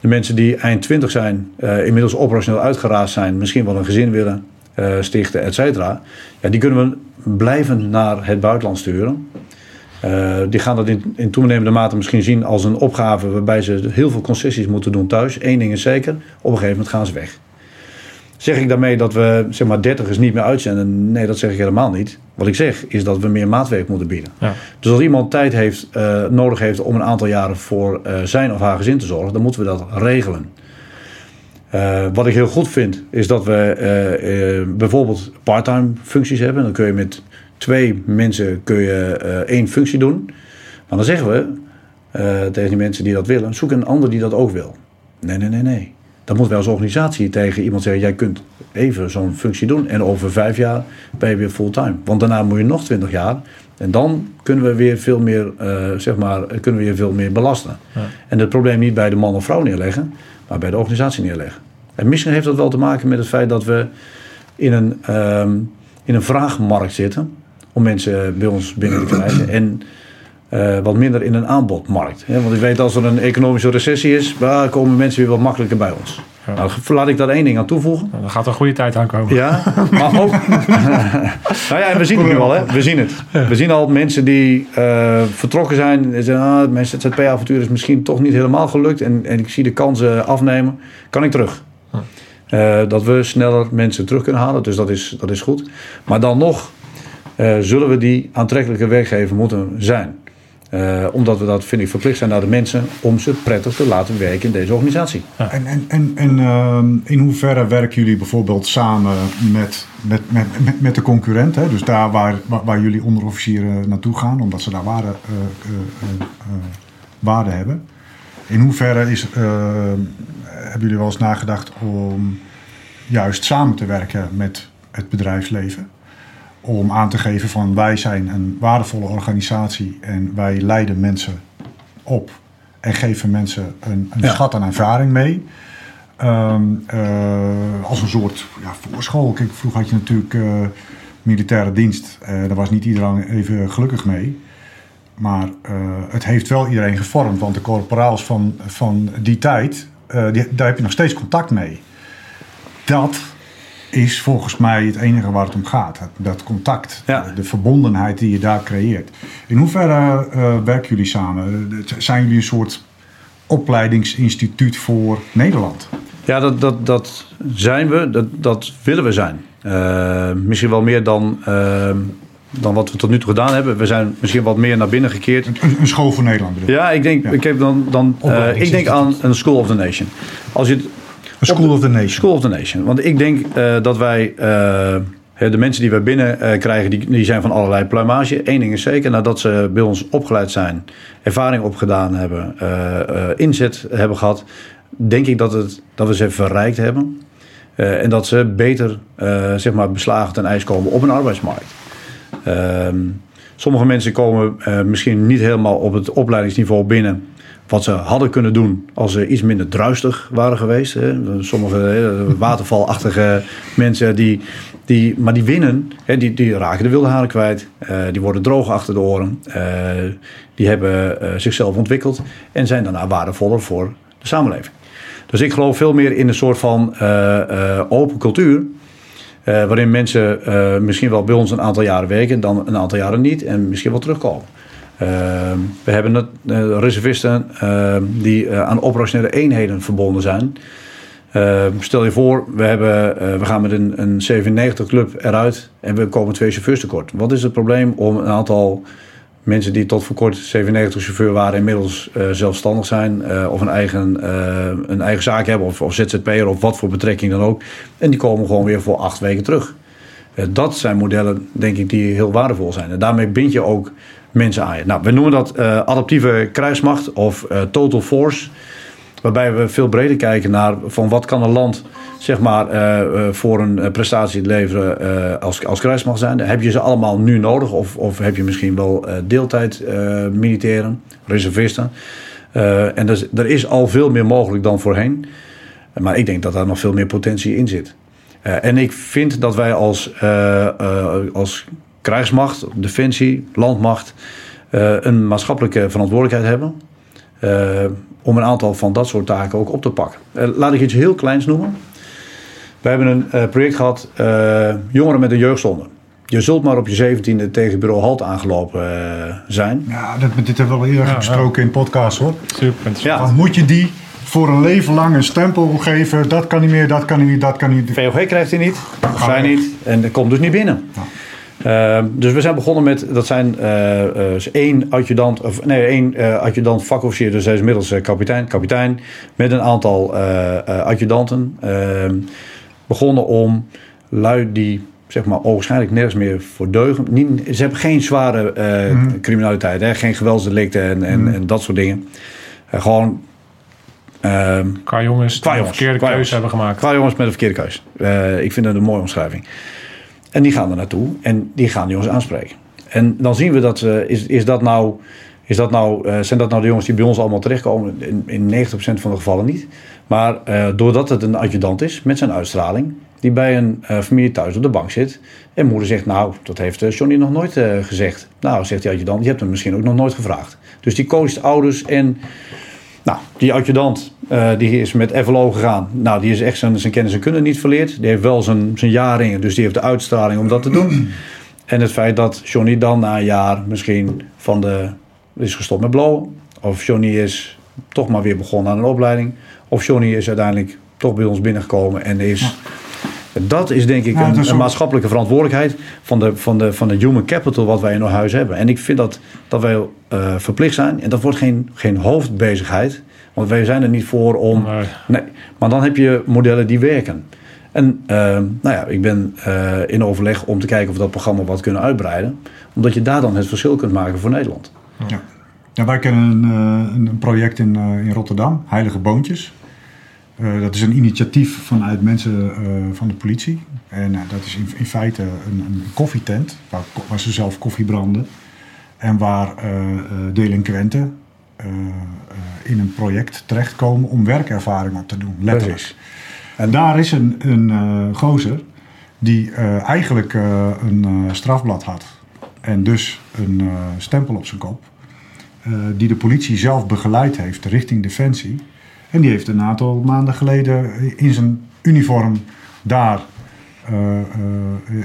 de mensen die eind 20 zijn, eh, inmiddels operationeel uitgeraasd zijn, misschien wel een gezin willen eh, stichten, et cetera. Ja, die kunnen we blijvend naar het buitenland sturen. Eh, die gaan dat in, in toenemende mate misschien zien als een opgave waarbij ze heel veel concessies moeten doen thuis. Eén ding is zeker, op een gegeven moment gaan ze weg. Zeg ik daarmee dat we zeg maar dertigers niet meer uitzenden? Nee, dat zeg ik helemaal niet. Wat ik zeg is dat we meer maatwerk moeten bieden. Ja. Dus als iemand tijd heeft, eh, nodig heeft om een aantal jaren voor eh, zijn of haar gezin te zorgen, dan moeten we dat regelen. Eh, wat ik heel goed vind, is dat we bijvoorbeeld parttime functies hebben. Dan kun je met twee mensen kun je, één functie doen. Maar dan zeggen we tegen die mensen die dat willen, zoek een ander die dat ook wil. Nee, nee, nee, nee. Dan moet wel als organisatie tegen iemand zeggen, jij kunt even zo'n functie doen. En over vijf jaar ben je weer fulltime. Want daarna moet je nog twintig jaar. En dan kunnen we weer veel meer, eh, zeg maar, kunnen we je veel meer belasten. Ja. En het probleem niet bij de man of vrouw neerleggen, maar bij de organisatie neerleggen. En misschien heeft dat wel te maken met het feit dat we in een, ehm, in een vraagmarkt zitten om mensen bij ons binnen te krijgen. En eh, wat minder in een aanbodmarkt. Hè? Want ik weet als er een economische recessie is, bah, komen mensen weer wat makkelijker bij ons. Ja. Nou, laat ik daar één ding aan toevoegen. Nou, Dan gaat er een goede tijd aankomen. Ja, maar ook. nou ja, we zien het nu al, hè? We zien het. We zien al mensen die eh, vertrokken zijn. En zeggen, ah, mijn ZZP-avontuur is misschien toch niet helemaal gelukt. En, en ik zie de kansen afnemen. Kan ik terug? Eh, dat we sneller mensen terug kunnen halen. Dus dat is, dat is goed. Maar dan nog zullen we die aantrekkelijke werkgever moeten zijn. Eh, omdat we dat, vind ik, verplicht zijn naar de mensen om ze prettig te laten werken in deze organisatie. En, en, en, en ehm, in hoeverre werken jullie bijvoorbeeld samen met, met, met, met, met de concurrent? Hè? Dus daar waar, waar, waar jullie onderofficieren naartoe gaan, omdat ze daar waarde, eh, eh, eh, eh, waarde hebben. In hoeverre is, ehm, hebben jullie wel eens nagedacht om juist samen te werken met het bedrijfsleven? Om aan te geven van wij zijn een waardevolle organisatie en wij leiden mensen op en geven mensen een, een Ja. schat aan ervaring mee. Ehm, eh, als een soort ja, voorschool. Kijk, vroeger had je natuurlijk eh, militaire dienst. Eh, daar was niet iedereen even gelukkig mee. Maar het heeft wel iedereen gevormd. Want de corporaals van, van die tijd, die, daar heb je nog steeds contact mee. Dat is volgens mij het enige waar het om gaat. Dat, contact, Ja. de verbondenheid die je daar creëert. In hoeverre eh, werken jullie samen? Zijn jullie een soort opleidingsinstituut voor Nederland? Ja, dat, dat, dat zijn we. Dat, dat willen we zijn. Eh, misschien wel meer dan, eh, dan wat we tot nu toe gedaan hebben. We zijn misschien wat meer naar binnen gekeerd. Een, een school voor Nederland bedoel. Ja, ik denk, Ja. Ik heb dan, dan, eh, ik denk aan een School of the Nation. Als je School of the Nation. School of the Nation. Want ik denk eh, dat wij, eh, de mensen die wij binnen eh, krijgen, die, die zijn van allerlei pluimage. Eén ding is zeker, nadat ze bij ons opgeleid zijn, ervaring opgedaan hebben, inzet hebben gehad, denk ik dat, het, dat we ze verrijkt hebben. En dat ze beter zeg maar beslagen ten ijs komen op een arbeidsmarkt. Ehm, sommige mensen komen misschien niet helemaal op het opleidingsniveau binnen. Wat ze hadden kunnen doen als ze iets minder druistig waren geweest. Hè. Sommige watervalachtige mensen, die, die, maar die winnen. Hè, die, die raken de wilde haren kwijt. eh, die worden droog achter de oren. eh, die hebben eh, zichzelf ontwikkeld. En zijn daarna waardevoller voor de samenleving. Dus ik geloof veel meer in een soort van open cultuur. Waarin mensen misschien wel bij ons een aantal jaren werken, dan een aantal jaren niet en misschien wel terugkomen. Eh, we hebben het, eh, reservisten eh, die eh, aan operationele eenheden verbonden zijn. Eh, stel je voor, we, hebben, eh, we gaan met een, een 97 club eruit en we komen twee chauffeurs tekort. Wat is het probleem om een aantal mensen die tot voor kort 97 chauffeur waren, inmiddels zelfstandig zijn of een eigen, een eigen zaak hebben of, of ZZP'er of wat voor betrekking dan ook. En die komen gewoon weer voor acht weken terug. Dat zijn modellen, denk ik, die heel waardevol zijn. En daarmee bind je ook mensen je. Nou, we noemen dat eh, adaptieve krijgsmacht of eh, total force. Waarbij we veel breder kijken naar van wat kan een land zeg maar, eh, voor een prestatie leveren als, als krijgsmacht zijn. Heb je ze allemaal nu nodig? Of, of heb je misschien wel deeltijd militairen, reservisten? En dus, er is al veel meer mogelijk dan voorheen. Maar ik denk dat daar nog veel meer potentie in zit. En ik vind dat wij als, als krijgsmacht, defensie, landmacht... eh, een maatschappelijke verantwoordelijkheid hebben... eh, om een aantal van dat soort taken ook op te pakken. Eh, laat ik iets heel kleins noemen. We hebben een eh, project gehad, eh, jongeren met een jeugdzonde. Je zult maar op je zeventiende tegen bureau Halt aangelopen zijn. Ja, dat, dit hebben we al eerder Ja, besproken in podcast hoor. Super interessant. Ja. Dan moet je die voor een leven lang een stempel geven. Dat kan niet meer, dat kan niet, dat kan niet. VOG krijgt hij niet, zij niet, en dat komt dus niet binnen. Uh, dus we zijn begonnen met, dat zijn uh, uh, één adjudant, of nee, één uh, adjudant vakofficier, dus hij is inmiddels kapitein, kapitein, met een aantal adjudanten. Ehm, begonnen om lui die zeg maar waarschijnlijk nergens meer voor deugen. Niet, ze hebben geen zware mm. criminaliteit, hè? geen geweldsdelicten en, en, mm. en dat soort dingen. gewoon Uh, qua jongens die een verkeerde qua keuze jongens. hebben gemaakt. Qua jongens met een verkeerde keuze. Ik vind dat een mooie omschrijving. En die gaan er naartoe en die gaan die jongens aanspreken. En dan zien we dat, uh, is, is dat nou, is dat nou, uh, zijn dat nou de jongens die bij ons allemaal terechtkomen? In, in 90% van de gevallen niet. Maar uh, doordat het een adjudant is met zijn uitstraling, die bij een familie thuis op de bank zit. En moeder zegt, nou, dat heeft Johnny nog nooit gezegd. Nou, zegt die adjudant, je hebt hem misschien ook nog nooit gevraagd. Dus die coacht ouders en nou, die adjudant uh, die is met FLO gegaan. Nou, die is echt zijn, zijn kennis en kunde niet verleerd. Die heeft wel zijn, zijn jaringen, dus die heeft de uitstraling om dat te doen. En het feit dat Johnny dan na een jaar misschien van de, is gestopt met blowen. Of Johnny is toch maar weer begonnen aan een opleiding. Of Johnny is uiteindelijk toch bij ons binnengekomen en is. Dat is denk ik Ja, een, is een ook- maatschappelijke verantwoordelijkheid van de, van, de, van de human capital wat wij in ons huis hebben. En ik vind dat, dat wij eh, verplicht zijn. En dat wordt geen, geen hoofdbezigheid. Want wij zijn er niet voor om. Nee. Nee, maar dan heb je modellen die werken. En eh, nou ja, ik ben eh, in overleg om te kijken of we dat programma wat kunnen uitbreiden. Omdat je daar dan het verschil kunt maken voor Nederland. Ja. Ja, wij kennen een, eh, een, een project in, eh, in Rotterdam, Heilige Boontjes. Eh, dat is een initiatief vanuit mensen eh, van de politie. En dat is in, in feite een, een koffietent waar, waar ze zelf koffie branden. En waar eh, eh, delinquenten in een project terechtkomen om werkervaring op te doen, letterlijk. Precies. En daar is een, een eh, gozer die eh, eigenlijk eh, een eh, strafblad had. En dus een eh, stempel op zijn kop. eh, die de politie zelf begeleid heeft richting Defensie. En die heeft een aantal maanden geleden in zijn uniform daar eh, eh,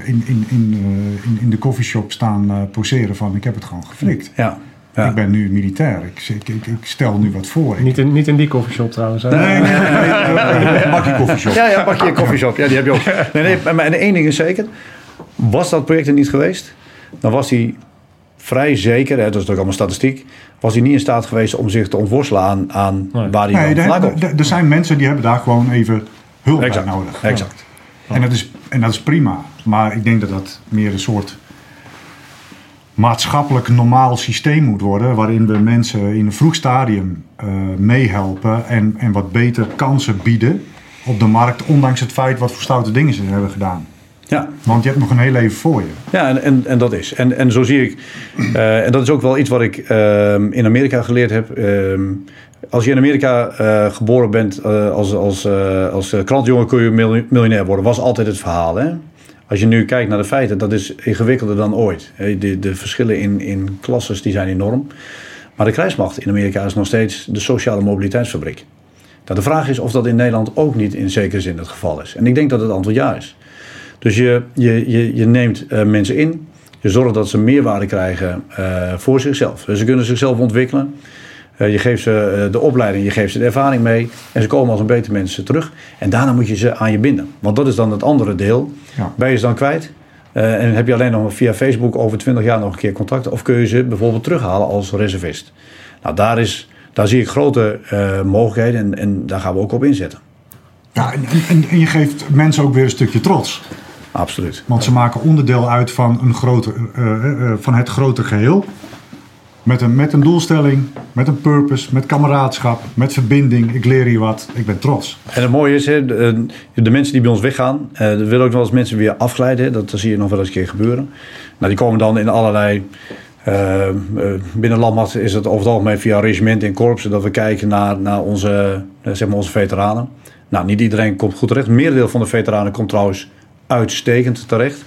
in, in, in, eh, in, in de coffeeshop staan eh, poseren van ik heb het gewoon geflikt. Ja. Ja. Ik ben nu militair. Ik, ik, ik, ik stel nu wat voor. Niet in, niet in die koffieshop trouwens. hè? Nee, nee, nee, nee, een bakje coffeeshop. Ja, ja, pak je een koffieshop. Ja, die heb je ook. Nee, nee, maar en één ding is zeker. Was dat project er niet geweest, dan was hij vrij zeker, hè, dat is ook allemaal statistiek, was hij niet in staat geweest om zich te ontworstelen aan, aan Nee. waar hij Nee, dan er, zijn mensen die hebben daar gewoon even hulp Exact, bij nodig. exact. En dat, is, en dat is prima. Maar ik denk dat dat meer een soort maatschappelijk normaal systeem moet worden. Waarin we mensen in een vroeg stadium eh, meehelpen en, en wat beter kansen bieden op de markt. Ondanks het feit wat voor stoute dingen ze hebben gedaan. Ja, Want je hebt nog een heel leven voor je. Ja, en, en, en dat is. En, en zo zie ik. eh, en dat is ook wel iets wat ik ehm, in Amerika geleerd heb. Ehm, als je in Amerika eh, geboren bent als, als, als krantjongen kun je miljonair worden. Was altijd het verhaal. Hè? Als je nu kijkt naar de feiten, dat is ingewikkelder dan ooit. De, de verschillen in, in klasses die zijn enorm. Maar de krijgsmacht in Amerika is nog steeds de sociale mobiliteitsfabriek. Nou, de vraag is of dat in Nederland ook niet in zekere zin het geval is. En ik denk dat het antwoord ja is. Dus je, je, je, je neemt eh, mensen in. Je zorgt dat ze meerwaarde krijgen eh, voor zichzelf. Dus ze kunnen zichzelf ontwikkelen. Eh, je geeft ze eh, de opleiding, je geeft ze de ervaring mee. En ze komen als een beter mensen terug. En daarna moet je ze aan je binden. Want dat is dan het andere deel. Ja. Ben je ze dan kwijt? Eh, en heb je alleen nog via Facebook over 20 jaar nog een keer contact? Of kun je ze bijvoorbeeld terughalen als reservist? Nou, daar, is, daar zie ik grote mogelijkheden en, en daar gaan we ook op inzetten. Ja, en, en, en je geeft mensen ook weer een stukje trots. Absoluut. Want ze maken onderdeel uit van, een grote, van het grote geheel. Met een, met een doelstelling, met een purpose, met kameraadschap, met verbinding. Ik leer hier wat, ik ben trots. En het mooie is, hè, de, de mensen die bij ons weggaan, eh, er willen ook wel eens mensen weer afgeleiden. hè. Dat, dat zie je nog wel eens een keer gebeuren. Nou, die komen dan in allerlei. eh, eh, binnen Landmacht is het over het algemeen via regiment en korpsen dat we kijken naar, naar onze, eh, zeg maar onze veteranen. Nou, niet iedereen komt goed terecht. Merendeel van de veteranen komt trouwens uitstekend terecht.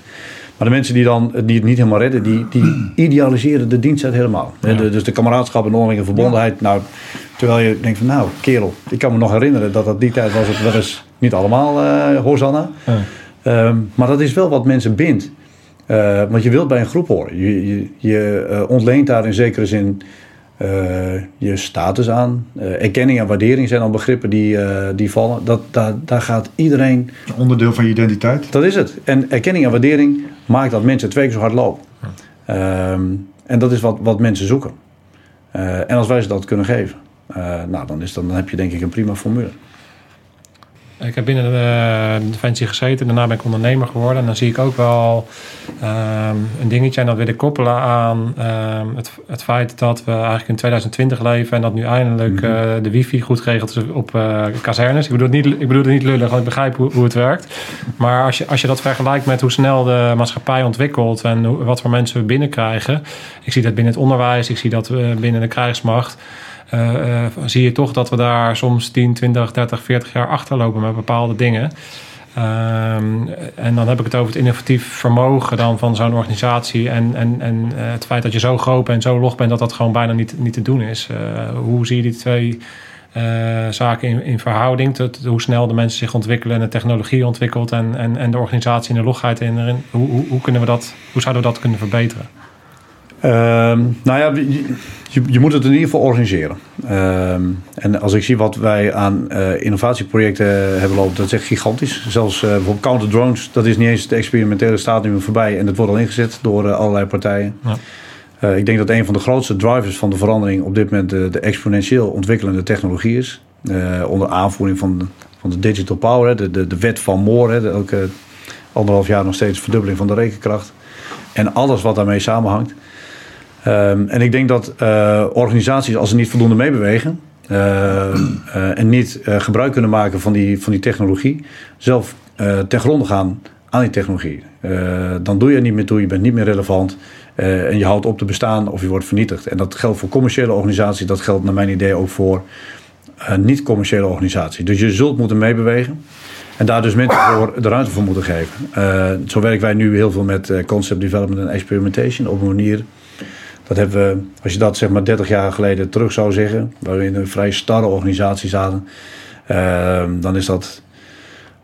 Maar de mensen die, dan, die het niet helemaal redden, die, die idealiseren de diensttijd helemaal. Hè, de- dus de kameraadschap en de onderlinge verbondenheid. Nou, terwijl je denkt van nou, kerel, ik kan me nog herinneren dat dat die tijd was het wel eens niet allemaal eh Hosanna. Ja. Ehm, maar dat is wel wat mensen bindt. Eh, want je wilt bij een groep horen. Je, je, je eh, ontleent daar in zekere zin je status aan. Eh, erkenning en waardering zijn al begrippen die, eh, die vallen. Dat, daar, daar gaat iedereen Een onderdeel van je identiteit. dat is het. En erkenning en waardering maakt dat mensen twee keer zo hard lopen. Ehm, en dat is wat, wat mensen zoeken. Eh, en als wij ze dat kunnen geven, eh, nou, dan, is, dan, dan heb je denk ik een prima formule. Ik heb binnen de Defensie gezeten, daarna ben ik ondernemer geworden. En dan zie ik ook wel ehm, een dingetje. En dat wil ik koppelen aan ehm, het, het feit dat we eigenlijk in 2020 leven. En dat nu eindelijk eh, de wifi goed geregeld is op eh, kazernes. Ik bedoel, het niet, ik bedoel het niet lullig, want ik begrijp hoe, hoe het werkt. Maar als je, als je dat vergelijkt met hoe snel de maatschappij ontwikkelt. En hoe- wat voor mensen we binnenkrijgen. Ik zie dat binnen het onderwijs, ik zie dat eh, binnen de krijgsmacht. Eh, eh, zie je toch dat we daar soms 10, 20, 30, 40 jaar achterlopen met bepaalde dingen. Ehm, en dan heb ik het over het innovatief vermogen dan van zo'n organisatie. En, en, en eh, het feit dat je zo groot bent, zo log bent, dat dat gewoon bijna niet, niet te doen is. Hoe zie je die twee zaken in, in verhouding? Tot, hoe snel de mensen zich ontwikkelen en de technologie ontwikkelt en, en, en de organisatie en de logheid in erin. Hoe, hoe, kunnen we dat, hoe zouden we dat kunnen verbeteren? Ehm, nou ja, je, moet het in ieder geval organiseren. Ehm, en als ik zie wat wij aan eh, innovatieprojecten hebben lopen, dat is echt gigantisch. Zelfs eh, bijvoorbeeld counter drones, dat is niet eens de experimentele staat nu meer voorbij. En dat wordt al ingezet door eh, allerlei partijen. Ja. Ik denk dat een van de grootste drivers van de verandering op dit moment de, de exponentieel ontwikkelende technologie is. Onder aanvoering van, de- van de digital power, hè, de, de, de wet van Moore. Hè, elke anderhalf jaar nog steeds verdubbeling van de rekenkracht. En alles wat daarmee samenhangt. Ehm, en ik denk dat eh, organisaties, als ze niet voldoende meebewegen eh, eh, en niet eh, gebruik kunnen maken van die, van die technologie, zelf ten gronde gaan aan die technologie. Dan doe je er niet meer toe, je bent niet meer relevant en je houdt op te bestaan of je wordt vernietigd. En dat geldt voor commerciële organisaties, dat geldt naar mijn idee ook voor niet-commerciële organisaties. Dus je zult moeten meebewegen. En daar dus mensen voor de ruimte voor moeten geven. Zo werken wij nu heel veel met concept development en experimentation op een manier. Dat hebben we, als je dat zeg maar 30 jaar geleden terug zou zeggen, waar we in een vrij starre organisatie zaten, eh, dan is dat,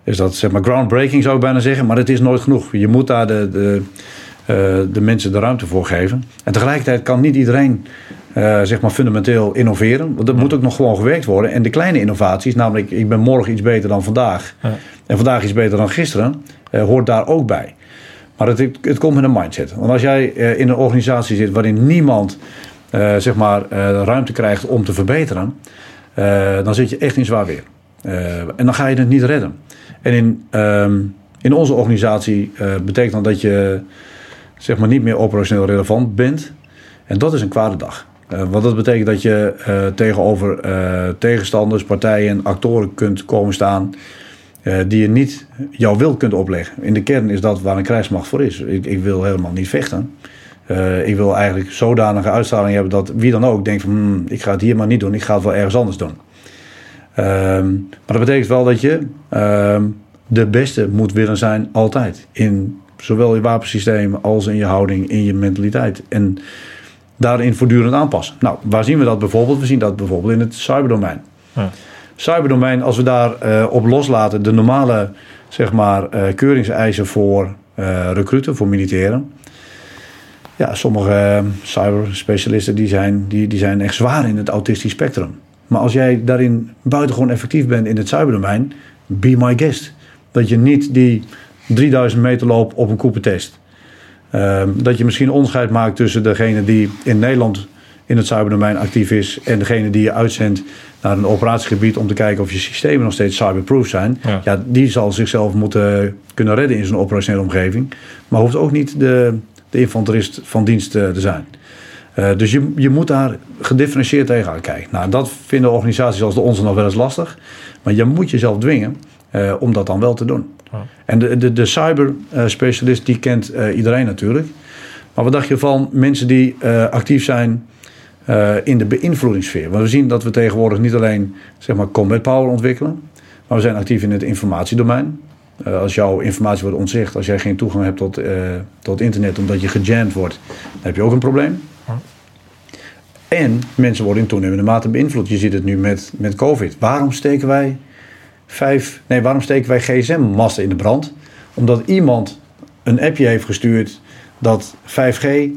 is dat zeg maar groundbreaking zou ik bijna zeggen, maar het is nooit genoeg. Je moet daar de, de, eh, de mensen de ruimte voor geven. En tegelijkertijd kan niet iedereen eh, zeg maar fundamenteel innoveren. Want dat moet ook nog gewoon gewerkt worden. En de kleine innovaties, namelijk ik ben morgen iets beter dan vandaag. Ja. En vandaag iets beter dan gisteren, eh, hoort daar ook bij. Maar het, het komt met een mindset. Want als jij eh, in een organisatie zit waarin niemand eh, zeg maar, eh, ruimte krijgt om te verbeteren, dan zit je echt in zwaar weer. En dan ga je het niet redden. En in, ehm, in onze organisatie betekent dat dat je zeg maar, niet meer operationeel relevant bent. En dat is een kwade dag. Want dat betekent dat je tegenover tegenstanders, partijen, actoren kunt komen staan. Eh, die je niet jouw wil kunt opleggen. In de kern is dat waar een krijgsmacht voor is. Ik, ik wil helemaal niet vechten. Eh, ik wil eigenlijk zodanige uitstraling hebben dat wie dan ook denkt van "Hmm, ik ga het hier maar niet doen, ik ga het wel ergens anders doen. Ehm, maar dat betekent wel dat je ehm, de beste moet willen zijn altijd. In zowel je wapensysteem als in je houding, in je mentaliteit. En daarin voortdurend aanpassen. Nou, waar zien we dat bijvoorbeeld? We zien dat bijvoorbeeld in het cyberdomein. Ja. Cyberdomein, als we daar eh, op loslaten, de normale zeg maar, eh, keuringseisen voor eh recruten, voor militairen. Ja, sommige cyberspecialisten die zijn, die, die zijn echt zwaar in het autistisch spectrum. Maar als jij daarin buitengewoon effectief bent in het cyberdomein, be my guest. Dat je niet die 3000 meter loopt op een koepentest. Ehm, dat je misschien onderscheid maakt tussen degene die in Nederland in het cyberdomein actief is en degene die je uitzendt naar een operatiegebied om te kijken of je systemen nog steeds cyberproof zijn. Ja. Ja. die zal zichzelf moeten kunnen redden in zo'n operationele omgeving. Maar hoeft ook niet de, de infanterist van dienst eh, te zijn. Eh, dus je, je moet daar gedifferentieerd tegenaan kijken. Nou, dat vinden organisaties als de onze nog wel eens lastig. Maar je moet jezelf dwingen eh, om dat dan wel te doen. Ja. En de, de, de cyberspecialist die kent iedereen natuurlijk. Maar wat dacht je van mensen die actief zijn eh, in de beïnvloedingssfeer? Want we zien dat we tegenwoordig niet alleen zeg maar, combat power ontwikkelen. Maar we zijn actief in het informatiedomein. Eh, als jouw informatie wordt ontzegd, als jij geen toegang hebt tot, eh, tot internet omdat je gejamd wordt, dan heb je ook een probleem. En mensen worden in toenemende mate beïnvloed. Je ziet het nu met, met COVID. Waarom steken wij vijf, nee, waarom steken wij gsm-masten in de brand? Omdat iemand een appje heeft gestuurd dat 5G eh,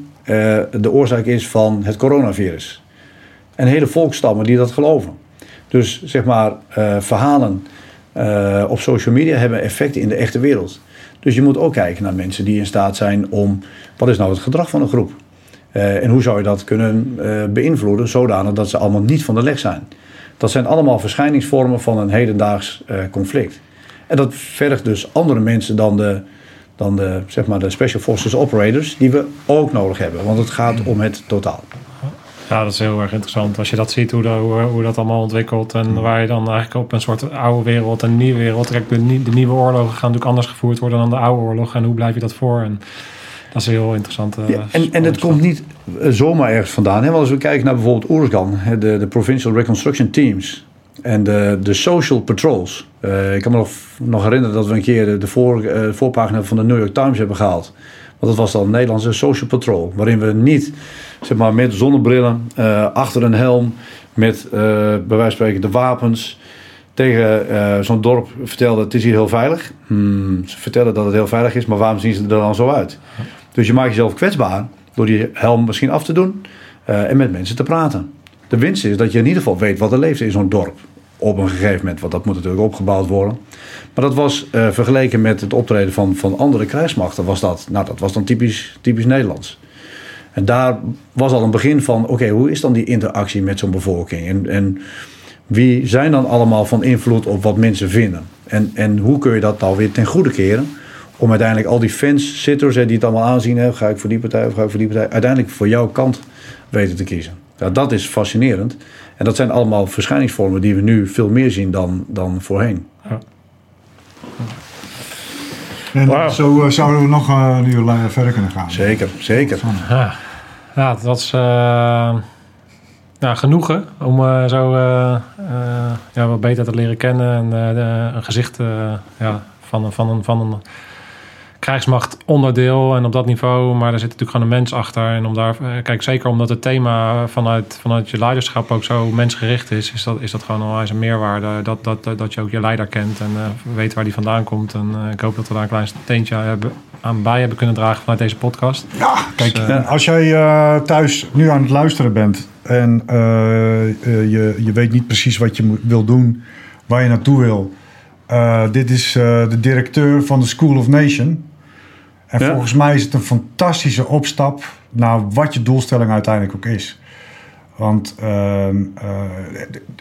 de oorzaak is van het coronavirus. En hele volkstammen die dat geloven. Dus zeg maar, eh, verhalen eh, op social media hebben effecten in de echte wereld. Dus je moet ook kijken naar mensen die in staat zijn om. Wat is nou het gedrag van een groep? Eh, en hoe zou je dat kunnen eh, beïnvloeden zodanig dat ze allemaal niet van de leg zijn? Dat zijn allemaal verschijningsvormen van een hedendaags eh, conflict. En dat vergt dus andere mensen dan de, dan de, zeg maar de Special Forces Operators, die we ook nodig hebben. Want het gaat om het totaal. Ja, dat is heel erg interessant. Als je dat ziet, hoe, dat- hoe, hoe dat allemaal ontwikkelt. En waar je dan eigenlijk op een soort oude wereld en nieuwe wereld trekt. De, de nieuwe oorlogen gaan natuurlijk anders gevoerd worden dan de oude oorlog. En hoe blijf je dat voor? En dat is een heel interessant. eh, Ja, en, en het komt niet eh, zomaar ergens vandaan. Hè? Want als we kijken naar bijvoorbeeld Oersgan, de, de Provincial Reconstruction Teams en de, de Social Patrols. Eh, ik kan me nog, herinneren dat we een keer de, voor, eh, voorpagina van de New York Times hebben gehaald. Want dat was dan een Nederlandse Social Patrol. Waarin we niet zeg maar, met zonnebrillen, eh, achter een helm, met bij wijze van spreken de wapens tegen zo'n dorp vertelden: het is hier heel veilig. Hmm, ze vertellen dat het heel veilig is, maar waarom zien ze er dan zo uit? Dus je maakt jezelf kwetsbaar door die helm misschien af te doen en met mensen te praten. De winst is dat je in ieder geval weet wat er leeft in zo'n dorp. Op een gegeven moment, want dat moet natuurlijk opgebouwd worden. Maar dat was eh, vergeleken met het optreden van, van andere krijgsmachten, was dat, nou, dat was dan typisch, typisch Nederlands. En daar was al een begin van, oké, hoe is dan die interactie met zo'n bevolking? En, en wie zijn dan allemaal van invloed op wat mensen vinden? En, en hoe kun je dat nou weer ten goede keren? Om uiteindelijk al die fans, zitters hè, die het allemaal aanzien, hè, ga ik voor die partij of ga ik voor die partij, uiteindelijk voor jouw kant weten te kiezen. Ja, dat is fascinerend. En dat zijn allemaal verschijningsvormen die we nu veel meer zien dan, dan voorheen. En Wauw. zo eh, zouden we nog eh, een uur verder kunnen gaan. Zeker, zeker. Ja, ja het was eh, ja, genoegen om eh, zo eh, eh, ja, wat beter te leren kennen. En eh, een gezicht eh, ja, van, een- van, een, van een krijgsmacht onderdeel en op dat niveau. Maar er zit natuurlijk gewoon een mens achter. En om daar, eh, kijk, zeker omdat het thema vanuit, vanuit je leiderschap ook zo mensgericht is, is dat, is dat gewoon al eens een meerwaarde. Dat, dat, dat, dat je ook je leider kent en eh, weet waar die vandaan komt. En eh, ik hoop dat we daar een klein steentje hebben, aan bij hebben kunnen dragen vanuit deze podcast. Ja, kijk, Dus, als jij thuis nu aan het luisteren bent en je, je weet niet precies wat je moet, wil doen, waar je naartoe wil. dit is de directeur van de School of Nation. En Ja. volgens mij is het een fantastische opstap naar wat je doelstelling uiteindelijk ook is. Want ehm, eh,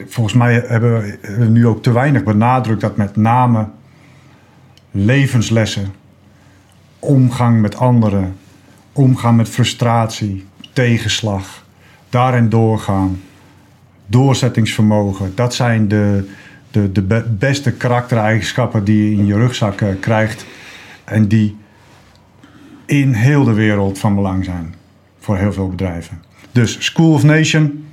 volgens mij hebben we nu ook te weinig benadrukt dat met name levenslessen omgang met anderen, omgaan met frustratie, tegenslag, daarin doorgaan, doorzettingsvermogen. Dat zijn de, de, de be- beste karaktereigenschappen die je in je rugzak eh, krijgt en die in heel de wereld van belang zijn voor heel veel bedrijven. Dus School of Nation,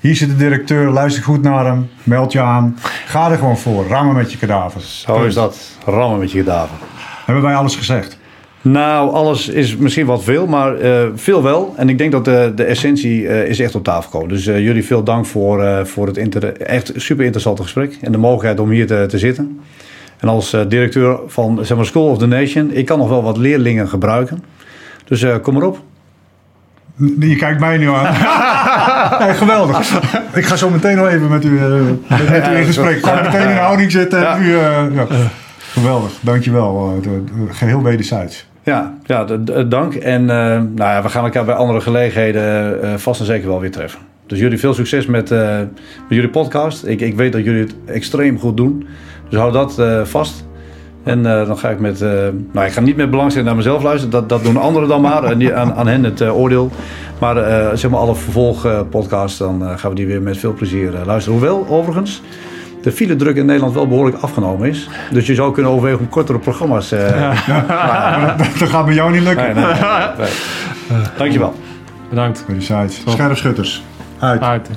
hier zit de directeur, luister goed naar hem, meld je aan, ga er gewoon voor, rammen met je kadavers. Zo is dat. Rammen met je gedaven. Hebben wij alles gezegd? Nou, alles is misschien wat veel, maar eh, veel wel. En ik denk dat de, de essentie eh, is echt op tafel gekomen. Dus eh, jullie veel dank voor, voor het echt super interessante gesprek. En de mogelijkheid om hier te, te zitten. En als eh, directeur van zeg maar, School of the Nation, ik kan nog wel wat leerlingen gebruiken. Dus eh, kom erop. Je kijkt mij nu aan. Nee, geweldig. Ik ga zo meteen nog even met u, eh, met, met u in gesprek. Ik ga meteen in de houding zitten. en Ja. U, eh, ja. Geweldig, dankjewel. eh, geheel wederzijds. Ja, ja dank. En eh, nou ja, we gaan elkaar bij andere gelegenheden eh, vast en zeker wel weer treffen. Dus jullie veel succes met, eh, met jullie podcast. Ik, ik weet dat jullie het extreem goed doen. Dus hou dat eh, vast. En eh, dan ga ik met... eh, nou, ik ga niet met belangstelling naar mezelf luisteren. Dat, dat doen anderen dan maar. En die, aan, aan hen het oordeel. Maar eh, zeg maar alle vervolgpodcasts, dan gaan we die weer met veel plezier luisteren. Hoewel, overigens, de file druk in Nederland wel behoorlijk afgenomen is. Dus je zou kunnen overwegen om kortere programma's... eh Maar dat, dat gaat bij jou niet lukken. Nee, nee, nee. nee. Dankjewel. Bedankt. Wederzijds. Scherpschutters. Uit. Uit.